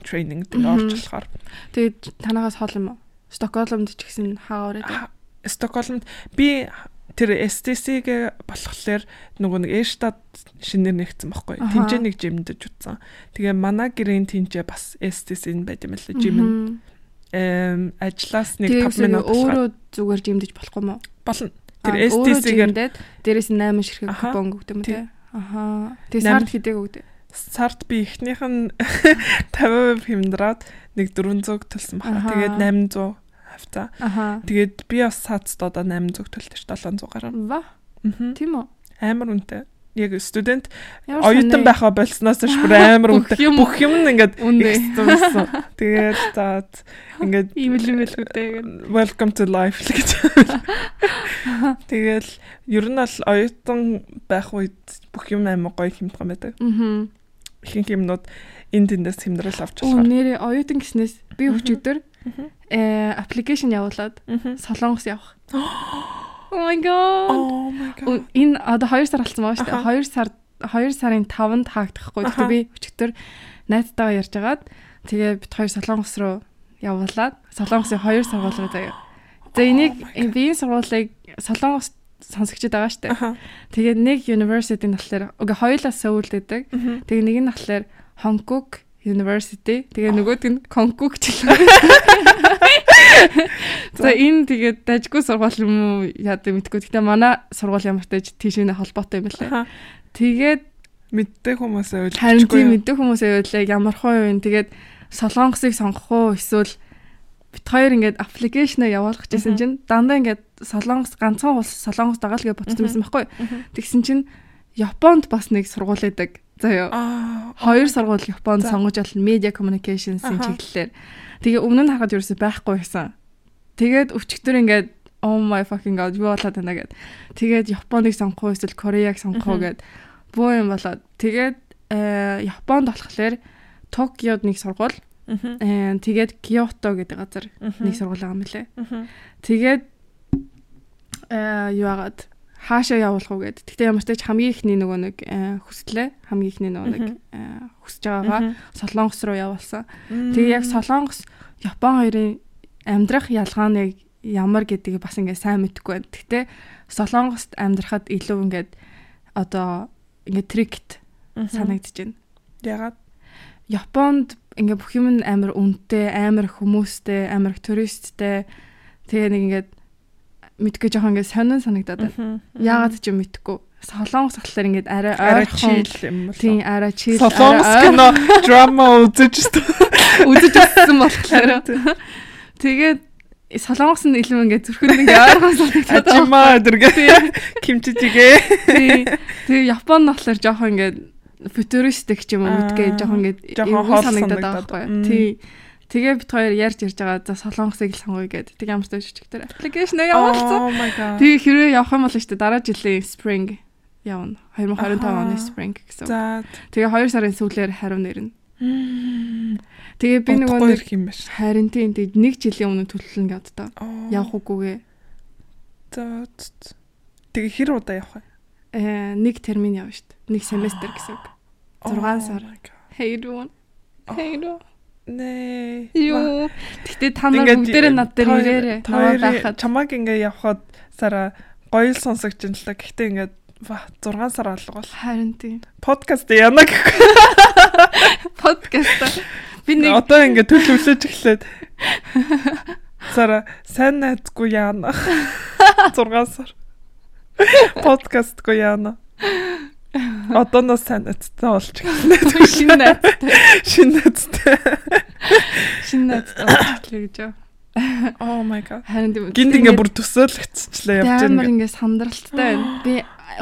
тренинг тэгээ Мгм. орж болохоор Тэгээд танаагаас хол юм уу? Стокгольмд ч гэсэн хаагаар байдаг. Стокгольмд би тэр STC-г болохоор нөгөө нэг Эштад шинээр нэгдсэн байхгүй. Аха. Тинчээ нэг жимдэж утсан. Тэгээ манай гэрийн тинчээ бас STC-н байт юм лээ. Жим нь эм ажлаас нэг Тэгээд 5 минут өөрөө зүгээр жимдэж болохгүй мó? болно. Тэр STC-гээр дээрээс нь 8 ширхэг купон өгдөг юм те. Аха. Найман- сард хэдэг өгдөг. Сард би эхнийх нь 50% хэмндраад нэг 400 төлсөн. Аха. Тэгээд 800 хавтаа. Аха. Тэгээд би бас цаацд одоо 800 төлтөж 700 гараа. Ва. Тийм үү? Амар үнэтэй. Яг студент оюутан байхаа болсноос ч бүр амар үнэтэй. Бүх юм нь ингээд экстремсэн. Тэгээд заад ингээд Ийм л юм байл үтэй welcome to life л гэж. Тэгэл ер нь бол оюутан байх үед бүх юм амар гоё хэмтгэн байдаг. Мгм. Ихэнх юмнууд энд тэндээс хэмдрэл авч Оо болохоор. нэрээ оюутан гиснээс би өчигдөр э аппликейшн явуулаад солонгос явах. Oh my god. Энэ одоо 2 сар болсон байгаа шүү дээ. Аха. 2 сар 2 сарын 5-нд хаагдахгүй. Гэхдээ би өчигдөр найзтайгаа ярьж агаад тэгээ бид хоёр солонгос руу явуулаад солонгосын 2 сургууль руу заяа. За энийг би энэ сургуулийг солонгос сонсогчд байгаа. Аха. Тэгээд нэг university нь болохоор үгүй хоёулаа Сөүлд байдаг. Мгм. Тэгээ нэг нь болохоор Hongkong University. Тэгээ нөгөөд нь Konkuk ч гэлээ. За энэ тэгээд дажгүй сургууль юм уу яа гэдэг мэдгүй. Гэтэ манай сургууль ямар ч тийшээ холбоотой юм байна. Аха. Тэгээд Мэддэг хүмүүсээ үл. харин тийм мэддэг хүмүүс аяулаа ямар хоо юм. Тэгээд солонгосыг сонгох уу эсвэл бит хоёр ингээд аппликейшнээ явуулах гэсэн чинь дандаа ингээд солонгос ганцхан улс солонгос дагаал гэж бодсон байсан байхгүй. Тэгсэн чинь Японд бас нэг сургууль байдаг. Заяа. Аа. Хоёр сургууль Японд сонгож болно media communications-ийн чиглэлээр. Тэгээ өмнө нь харахад ерөөсөй байхгүй байсан. Тэгээд өчигдөр ингээд oh my fucking god юу болоод байна гэд. Тэгээд Японыг сонгох уу эсвэл Кореяг сонгох уу гэд бөө юм болоод. Тэгээд э Японд болохоор Токиод нэг сургууль, Мгм. э тэгээд Киото гэдэг газар нэг сургууль байгаа. Мгм. Тэгээд э юу агаад хаашаа явуулах уу гэд. Гэтэ ямар ч тач хамгийн ихний нөгөө нэг э, хүслээ хамгийн ихний нөгөө нэг хүсэж байгаагаа. Солонгос руу явуулсан. Тэгээ яг Солонгос Япон хоёрын амьдрах ялгааныг ямар гэдгийг бас ингээд сайн мэдэхгүй байна. Гэтэ Солонгост амьдрахад илүү ингээд одоо ингээд трикт байна. Ягаад? Японд ингээд бүх юм амар үнэтэй, амар хүмүүстэй, амар туристтэй. Тэгээ нэг ингээд мэдгүй жоохон ингээд сонин санагдаад байна. Яагаад ч юм мэдэхгүй. Солонгос болохоор ингээд арай ойрхон тийм арай чийл Солонгос кино драма үзэж үзэж өгсөн болохоор тэгээд солонгос нь илүү ингээд зүрхэнд ингээд ойрхон санагдаад. Ачима дэргээ кимчижигээ. Тий. Тэгээ Япон нь болохоор жоохон ингээд футуристик ч юм уу мэдгээ жоохон ингээд эвгүй санагдаад байгаа байхгүй. Тий. Тэгээ бид хоёр ярьж ярьж байгаа за солонгосыг л сонгоё гэд. Тэг ямар ч тааш чигтэр аппликейшн явуулсан. Тэгээ хэрвээ явах юм бол дээ дараа жилийн spring явна. 2025 оны spring гэсэн. За. Тэгээ 2 сарын сүүлээр хариу нэрнэ. Тэгээ би нөгөө нэг юм байна. харин тийм тэг нэг жилийн өмнө төлөвлөн. Аа. Явах үгүйгээ. За. Тэгээ хэр удаа явах вэ? Э нэг термин явна шүү дээ. Нэг семестр гэсэн үг. Зургаан сар. Oh my god. Хэйрүү. Хэйрүү. Нэ. Юу. Гэтэ та нар бүгдээрээ над дээр ирээрээ. Наваа байхад. чамаг ингээ явхад сара гоё л сонсогч юм л та. Гэхдээ ингээ ва 6 сар алга бол Харин тийм. подкаст яана гэхгүй. Подкаст. Би нэг Одоо ингээ төлөвлөж эхлээд сара сайн найзгүй яана. 6 сар. Подкастгүй яана. Одооноос сайн найзтай болж эхэлнэ. шинэ найзтай. Шинэ найзтай. Шинэ найзтай болчихлоо гэж. Oh my god. Харин Гинт ингээ бүр төсөөлөгцчлээ явж амар байгаа. ингээ сандралтай байна. Би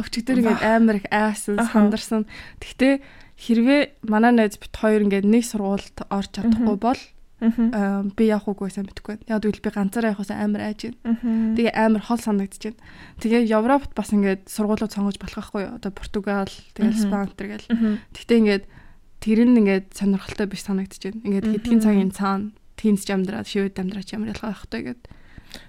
өчигдөр ингээ амар их айсан сандарсан. Гэхдээ хэрвээ манай найз бит хоёр ингээ нэг сургуульд орж чадахгүй бол би явах уугүй сайн мэдэхгүй байна. Яг үл би ганцаараа явахаас амар айж байна. Тэгээ амар хол байна. Тэгээ Европт бас ингээд сургуулиуд сонгож болох байхгүй юу? Одоо Португал, тэгээ Мгм. Испани тэргээл. Гэхдээ ингээд тэр нь ингээд сонирхолтой биш байна. Ингээд хэдхэн цагийн цаана тeenс амдраад, шивэд амдраач ямар ялгаа байх вэ гэд. Гэтэ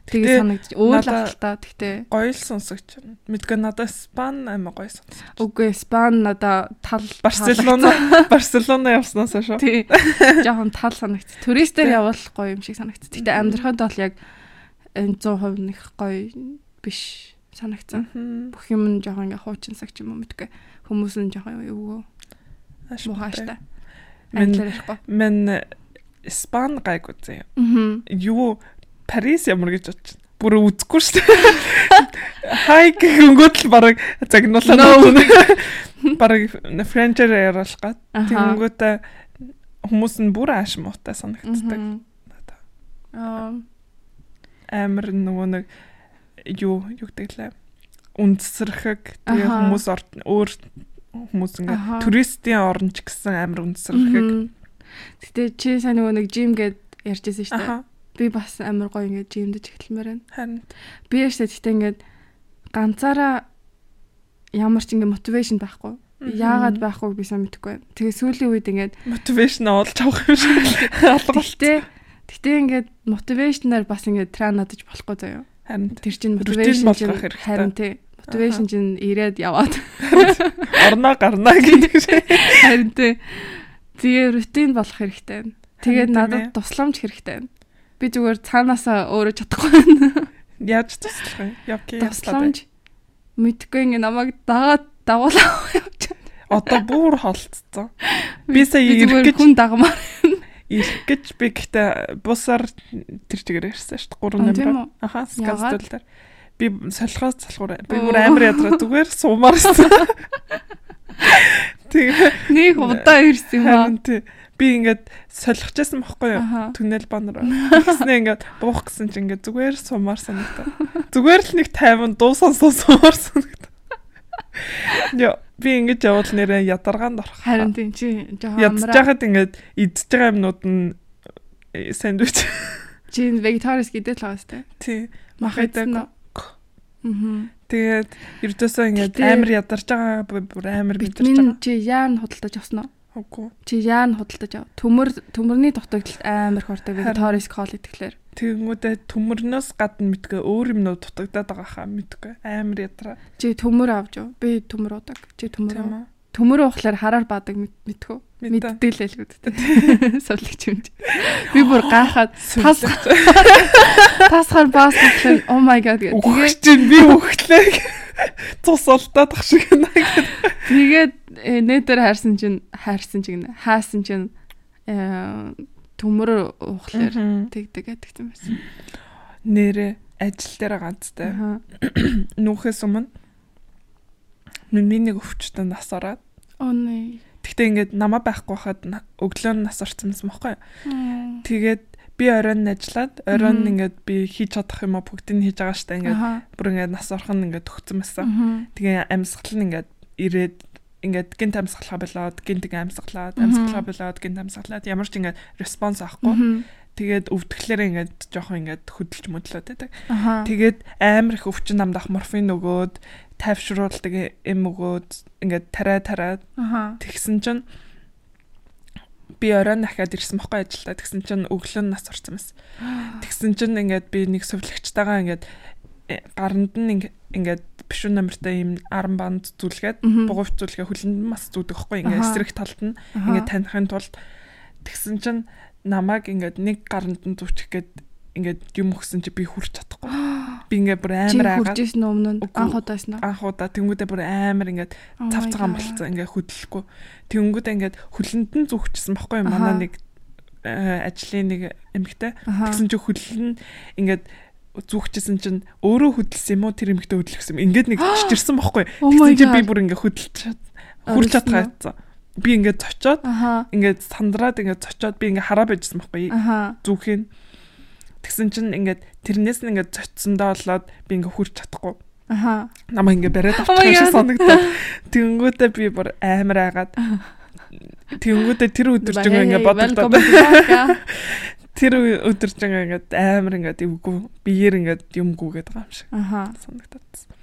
Тэгээ санагдаж өөр л надаа- ахaltaа. Гэхдээ Гоё л сонсогч. Мэдгүй надад Спан амар гоё сонсогч. үгүй Испани надаа тал Барселона Барселона явснаас шүү. тий жоохон тал санагц. Туристээр явал гоё юм шиг санагц. Гэхдээ амьдрахад бол яг энэ 100% нэх гоё биш санагцсан. Мгм. бүх юм нь жоохон ингээ хуучин цаг ч юм уу мэдгүй хүмүүс нь жоохон юу Ааш муухайштай Мен- Мен Спан гайг үзье. Юу Парис ямар гэж бодчих. Бүр үзэхгүй шүү дээ. Хай гингүүд л бараг загнуулаа. Бараг френчээр яриулах гад. Тэнгүүтээ хүмүүс нь бүр ааш муутай санагддаг. аа амар нөгөө нэг юу юу гэдэг лээ үндсэрхэг тэгээ хүмүүс өөр хүмүүс Аха. ингээ туристийн орн ч гэсэн амар үндсэрхэг Гэтэ чи сайн нөгөө нэг жим гэд ярьжсэн шүү дээ. Би бас амар гоё ингээ жимдэж эхэлмээр байна. харин Би яштай гэтэ ингээд ганцаараа ямар ч ингээ мотивашн байхгүй. Яагаад байхгүй би сайн мэдэхгүй байна. Тэгээ сүүлийн үед ингээд мотивашн олж авах юм шиг алга Гэтэ ингээд мотивашнаар бас ингээд тран надаж болохгүй заяа. харин Тэр чинь мотивашн чинь хэрэгтэй. харин тий. Мотивашн чинь ирээд яваад орноо гарнаа гэдэг шиг харин тий. Тэгээ рутин болох хэрэгтэй. Тэгээд надад тусламж хэрэгтэй байна. Би зүгээр цаанаасаа өөрөө чадахгүй байна. яаж туслах вэ? Явки Тусламж мэдгүй ингээ намайг дагаад дагуулаа явж одоо бүр холцсон. Би сая ирэх гэж- хүн дагмаар. ирэх гэж би гэхдээ бусаар тэр чигээр ярьсан шүү дээ 3 Аа, тийм номер үү? аха Яагаад? скастл дээр. Би солихоос залхуур би бүр амар ядраа зүгээр суумаарсан Тэгээ Нэг удаа ирсэн юм аа. Би ингээд солихчихсан байхгүй юу Аха. түнэл бан руу тэгснэ ингээд буух гэсэн чинь ингээд зүгээр сумаар санагдаа зүгээр л нэг 50 дуу сонсоо сумаар санагдаа Яа би ингэж явал нэрээ ядаргаанд орох Харин тийм чи жоохон ядж амраа. байхад ингээд идж байгаа юмнууд нь э, сэндвич Чи вегетариус гэдэг л байгаа сте. тий Мах Мах идсэн идэг. үү? Мгм. тэгээд ердөөсөө ингээд амар ядарч байгаа бүр амар мэдэрч байгаа чи яар нь худалдаж авсан уу? Чи яар нь худалдаж ав. Төмөр төмөрний дутагдлалт амар хортой Харин. вегетариус кол идэхлээр. тэгэнгүүтээ төмөрнөөс гадна мэдгүй өөр юмнууд дутагдаад байгаа хаа мэдгүй амар ядраа Чи төмөр авч юу? Би төмөр удаг. Чи төмөр. уу? үү Төмөр уухлаар хараар баадаг мэдхүү. мэдээ Мэддэг л гэлгүүд. Сувлагч юм. чи. Би бүр гайхаад тас тасгаар баас гэхлээр oh my god гэ. Тэгээ чинь би үхлээ. Цус олдоод ах шиг байна гэдэг. тэгээд э, нэтэр хайрсан чинь хайрсан чинь хаасан чинь э, төмөр уухлаар тэгдэг гэдэг юм байсан. Нэрэ ажил дээр ганцтай. Аха. Нүүхээс өмнө миний нэг өвчтөн нас ороод. Оо nee. Тэгтээ ингээд намаа байхгүй хахад өглөө нь нас орсон юм юу? Мм. Тэгээд би оройн ажиллаад оройн ингээд би хийж чадах юм аа бүгдийг нь хийж байгаа штэ ингээд бүр ингээд нас орох нь ингээд төгцсөн байсан. Тэгээ амьсгал нь ингээд ирээд ингээд гинт амьсгалаа болоод гинт амьсгалаад амьсгалаа болоод гинт амьсгалаад ямар ч ингээд респонс авахгүй тэгээд өвдөхлөөр ингээд жоохон ингээд хөдөлж мөдлөөд байдаг. Тэгээд амар их өвчин намдах морфин өгөөд тайвшруулдаг эм өгөөд ингээд тарай Аха. тэгсэн чинь би оройн дахиад ирсэн бохгүй ажилдаа тэгсэн чинь өглөө нас орсон байсан. Тэгсэн чинь ингээд би нэг сувлагчтайгаа ингээд гаранд нь ингээ- ингээд бишүүн номертой ийм аран банд зүлгээд Мгм. бугуйт зүлгээ хүлэнд мас зүүдэг байхгүй ингээ Аха. эсрэг талд нь Аха. ингээ таних тулд тэгсэн чинь намайг ингээд нэг гаранд нь зүүчих гээд ингээд юм өгсөн чи би хүрч чадахгүй. Би ингээ бүр амар хурж айгаад исэн үү өмнө нь Үгүй. анх удаас нь. анх удаа тэнгүүдээ бүр амар ингээд Oh цав цагаан болцсон ингээ хөдөлгөхгүй. Тэнгүүдээ ингээд хүлэнд нь зүгчсэн? Аха. манай нэг э, ажлын нэг эмэгтэй. Тэгсэн чи хүлэн ингээд зүгчсэн чинь өөрөө хөдөлсөн юм уу тэр эмэгтэй хөдөлгсөн юм. Ингээд нэг чичирсэн байхгүй юу? Oh my Тэгсэн чи би бүр ингээ хөдөлж хурж чадгаацсан. Би ингээ зочоод Аха. ингээд сандраад ингээ зочоод би ингээ хараа байжсан? Аха. Зүгхийн. Тэгсэн чинь ингээд тэрнээс нь ингээд цоцсондоо болоод би ингээд хүрч чадахгүй. Аха. Намаа ингээд бариад Oh авчих шиг God. санагдаад. Тэнгүүтээ би бүр амар айгаад. Тэнгүүтээ тэр өдөржингөө ингээд бодогдоод. Тэр өдөржингөө ингээд амар ингээд эвгүй биеэр ингээд юм гүгээд байгаа юм шиг Аха. санагдаад.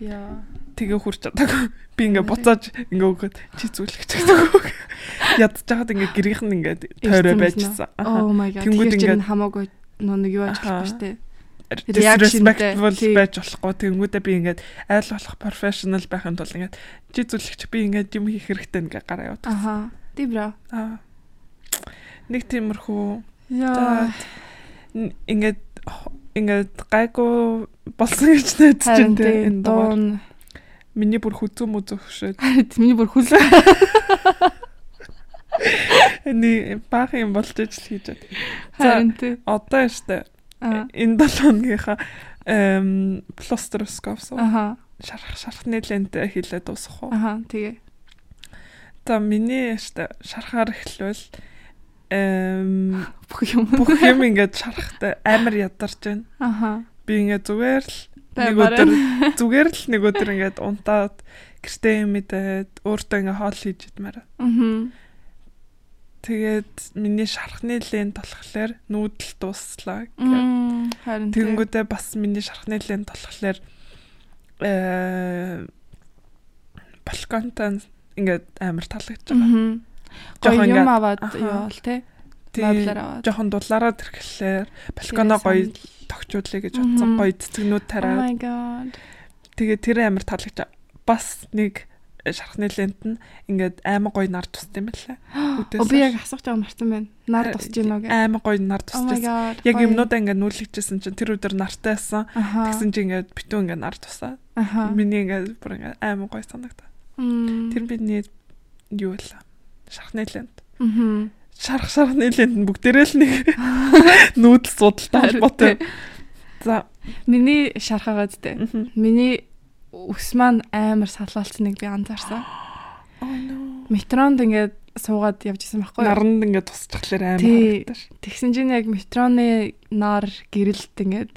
Яа. Тэгээ хүрч чадаагүй. Би ингээ буцааж ингээ өгöd чи зүйлэгч гэдэг. Ядж жахад ингээ гэрийнх нь ингээ тойроо байжсан. Oh my god. Тэнгүүд ингээд хамаагүй нэг юу болохгүй штэ. Тий. байж болохгүй. Тэнгүүдээ би ингээд айл болох professional байхын тулд ингээд чи зүйлэгч би ингээд юм хийх хэрэгтэй ингээ гараа яваад. Аха. Ти бра. Аа. Нэг тиймэрхүү Яа. ингээд ингээд гайгүй болсон гэж найдаж байна тий энэ дугаар. Миний бүр хүзүү мүзүү хөшөөд. Миний бүр хүл. Эний баах юм болж ижил хийж байна. Харин тий. Одоо Аа. энэ 7 хоногийнхаа эм пластроскоп суу Аха. шарах шархны лентэ хийлээ дуусах уу. Аха. Тэгээ. За миний яштай шарахаар эхлвэл эм Бүх юм. бүх юм ингээд шарахтай амар ядарч байна. Аха. Би ингээд зүгээр л нэг өдөр зүгээр л нэг өдөр ингээд унтаад гэртээ юм идээд өөртөө ингээд хоол хийж идмээр. Мгм. Тэгээд миний шархны лент болохоор нүүдэл дууслаа. гэх. Харин тий. Тэнгүүдээ бас миний шархны лент болохоор э балконтан ингээд амар таалагдж байгаа. Гоё юм аваад тий. Тийм Меблэр аваад. жохон дулаараа тэрхлээр балконоо гоё тогтчуулъя гэж бодсон. Гоё цэцгнүүд Oh тараад. my god. Тэгээд тэр амар байгаа. Бас нэг шархны лент нь ингээд амар гоё нар тусд юм байлаа. О би яг асууж байгаа марсан байна. Нар Э, тусч гинөө гэ. Амар гоё нар Oh god. Яг юмнуудаа ингээд нүүлгчээсэн чинь тэр өдөр нартайсан. Аха. Тэгсэн чинь ингээд битүү ингээд нар тусаа. Миний ингээд бүр ингээд амар гоё санагдаа. Тэр бидний юу вэ? Шархны лент. Мгм. Шарх шархны лент нь бүгдээрээ л нэг нүүдэл судалтай холбоотой. За. Миний шархагаад тэ. мгм. Миний ус маань амар салаалцныг би анзаарсан. Oh no. Метронд ингээд суугаад явж исэн байхгүй юу? Наранд ингээд тусчихлаар амар харагдаж. Тэгсэн чинь яг метроны нар гэрэлт ингээд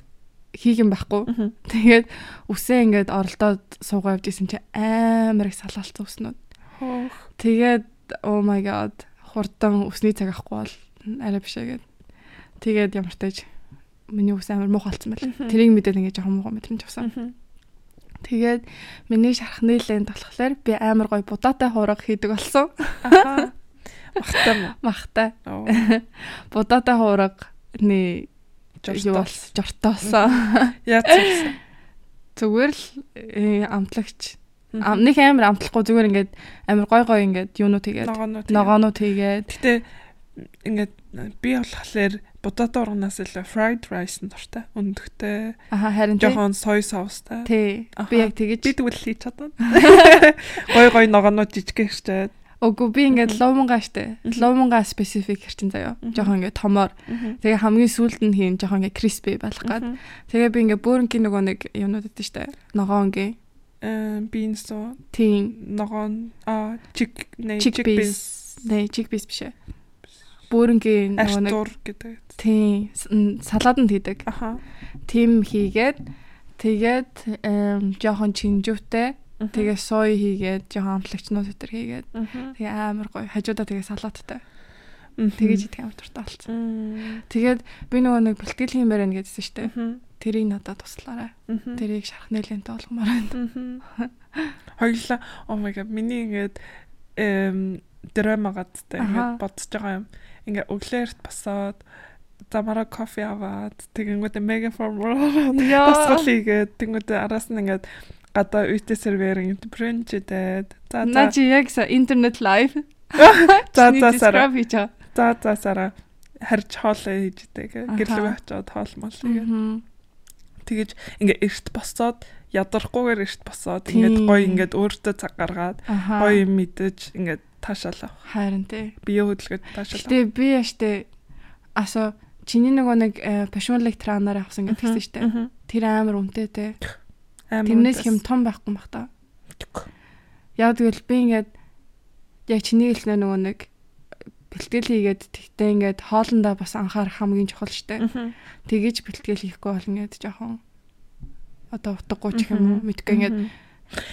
хийгэн байхгүй. Мгм. Тэгээд үсээ ингээд оролдоод суугаа явж исэн чинь амар их салаалцсан уснууд. Хоох. Тэгээд oh my god хурдан өсний цаг авахгүй бол арай биш ээ гэд. Тэгээд ямар тааж миний ус амар муухай болсон байл. Тэрийг мэдээд ингээд жоохон муухай мэдрэмж авсан. Тэгээд миний шархны лент болохоор би амар гоё будаатай хуурга хийдэг болсон. Махтай. Махтай. Будаатай хуурганы юу бол Жорстол. жортоосоо. Яац. Зүгээр л э, амтлагч. Нэг амар амтлахгүй зүгээр ингээд амар гой гой ингээд юунууд хийгээд ногоонууд. хийгээд Гэтэ ингээд би болохоор будаад урганаас илүү fried rice нь дуртай. Өндөгтэй. аха харин. Жохон соёй соустай. Тий. Би яг тэгэж Би тэгвэл хийж чадна. Гой гой ногоонууд жижиг хэрчээд. Үгүй би ингээд. Мгм. Ловмонгаа специфик хэрчин заяа. Жохон ингээд томоор. Тэгээ хамгийн сүүлд нь хийн жохон ингээд crispy болох гад. Тэгээ би ингээд бөөрнгийн нөгөө нэг юмнууд өгдөө штэ. Ногоонгийн. Beans уу Тийм. ногоон а чик nee Chickpeas. Nee, chickpeas биш ээ. Бөөрнгийн нөгөө нэг гэдэг. тийм с- м, салааданд хийдэг. Аха. Тим хийгээд тэгээд жоохон чинжүүтэй тэгээ сой хийгээд жоохон амтлагчнууд өтер хийгээд тэгээ амар гоё хажуудаа тэгээ салааттай тэгэж идэх амар дуртай болсон. Тэгээд би нөгөө нэг бэлтгэл хиймээр байна гэдсэн шүү дээ. Тэрийг надад туслаарай. Тэрийг шархны лентэ болгомоор байна. Хоёлаа oh my god миний ингээд эм Аха. ингээд бодож байгаа юм. Ингээ өглөөрт басаад замара кофе аваад тэгэнгүүт мега формул тасгал хийгээд тэгэнгүүт араас нь ингээд гадаа үйтэй серверинг бренч идээд за чи яг интернет лайв. за за сара за. за сара харж хоолоо хийж идэг гэрлэг очоод хоол мол хийгээд. Тэгэж ингээ эрт босоод ядарахгүйгээр эрт босоод ингээд гоё ингээд өөртөө цаг гаргаад гоё юм мэдэж ингээд таашаалаа. Харин тий. Бие хөдөлгөөд таашаалаа. Гэтэ би яштэй асо чиний нөгөө нэг пашунлыг траанаар авсан гэдэг гэсэн штэ. Тэр амар үнэтэй те. Тэрнээс хэм том байхгүй бах та. Яг тэгвэл би ингээд яг чиний хэлснээр нөгөө нэг бэлтгэл хийгээд тэгтээ ингээд хоолндоо бас анхаарах хамгийн чухал штэ. Тэгэж бэлтгэл хийхгүй бол ингээд жоохон одоо утгагүй ч юм уу мэдгүй ингээд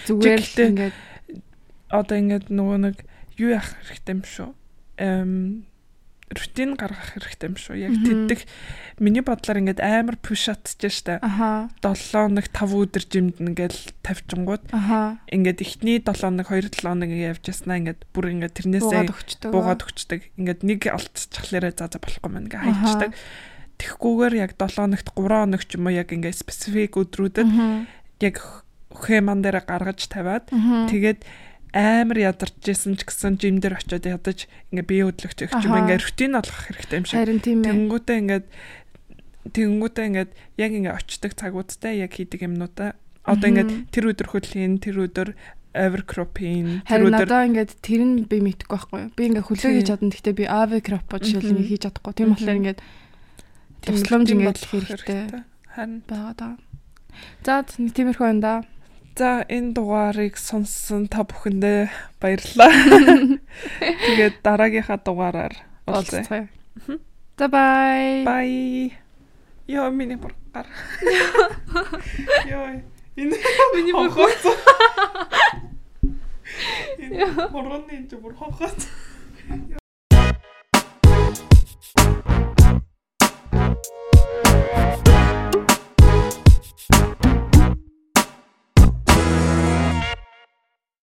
зүгээр л ингээд одоо ингээд нөгөө нэг юу яах хэрэгтэй юм шүү. Эм рутин гаргах хэрэгтэй юм шүү. Яг тэддэг миний бодлоор ингээд амар пуш атж штэ. Аха. 7 хоног 5 өдөр жимд ингээл тавьчингууд. Ингээд эхний 7 хоног 2 7 хоног явж яснаа ингээд бүр ингээд тэрнээсээ буугаад өгчдөг. Ингээд нэг алдчихлаарэ за за болохгүй мэн ингээд хайчдаг. Тэгхгүйгээр яг 7 хоногт 3 хоног ч юм уу яг ингээд специфик өдрүүдэд яг хэман дээр гаргаж тавиад тэгээд амар ядарч исэн ч гэсэн жим дээр очиод ядаж ингээ бие хөдлөгч их юм ингээ рутин болгох хэрэгтэй юм шиг. Харин тийм ээ. Тэнгүүтээ ингээд тэнгүүтээ ингээд яг ингээ очдог цагуудтай яг хийдэг юмнуудаа одоо ингээд тэр өдөр хөдөлгөөн тэр өдөр overcropping тэр өдөр надаа ингээд тэр нь би мэдхгүй байхгүй юу. Би ингээ хөлөө хийж чадна. Гэхдээ би overcrop жишээл ингээ хийж чадахгүй. Тийм болохоор ингээд тусламж ингээ хэрэгтэй. Харин байгаа даа. За тиймэрхүү байна да. За энэ дугаарыг сонссон та бүхэндээ баярлалаа. Тэгээд дараагийнхаа дугаараар уулзъя. За бай. Бай. Яа миний бургаар. Яа. Энэ миний бургаар. Энэ бурганы энэ бургаар. Thank you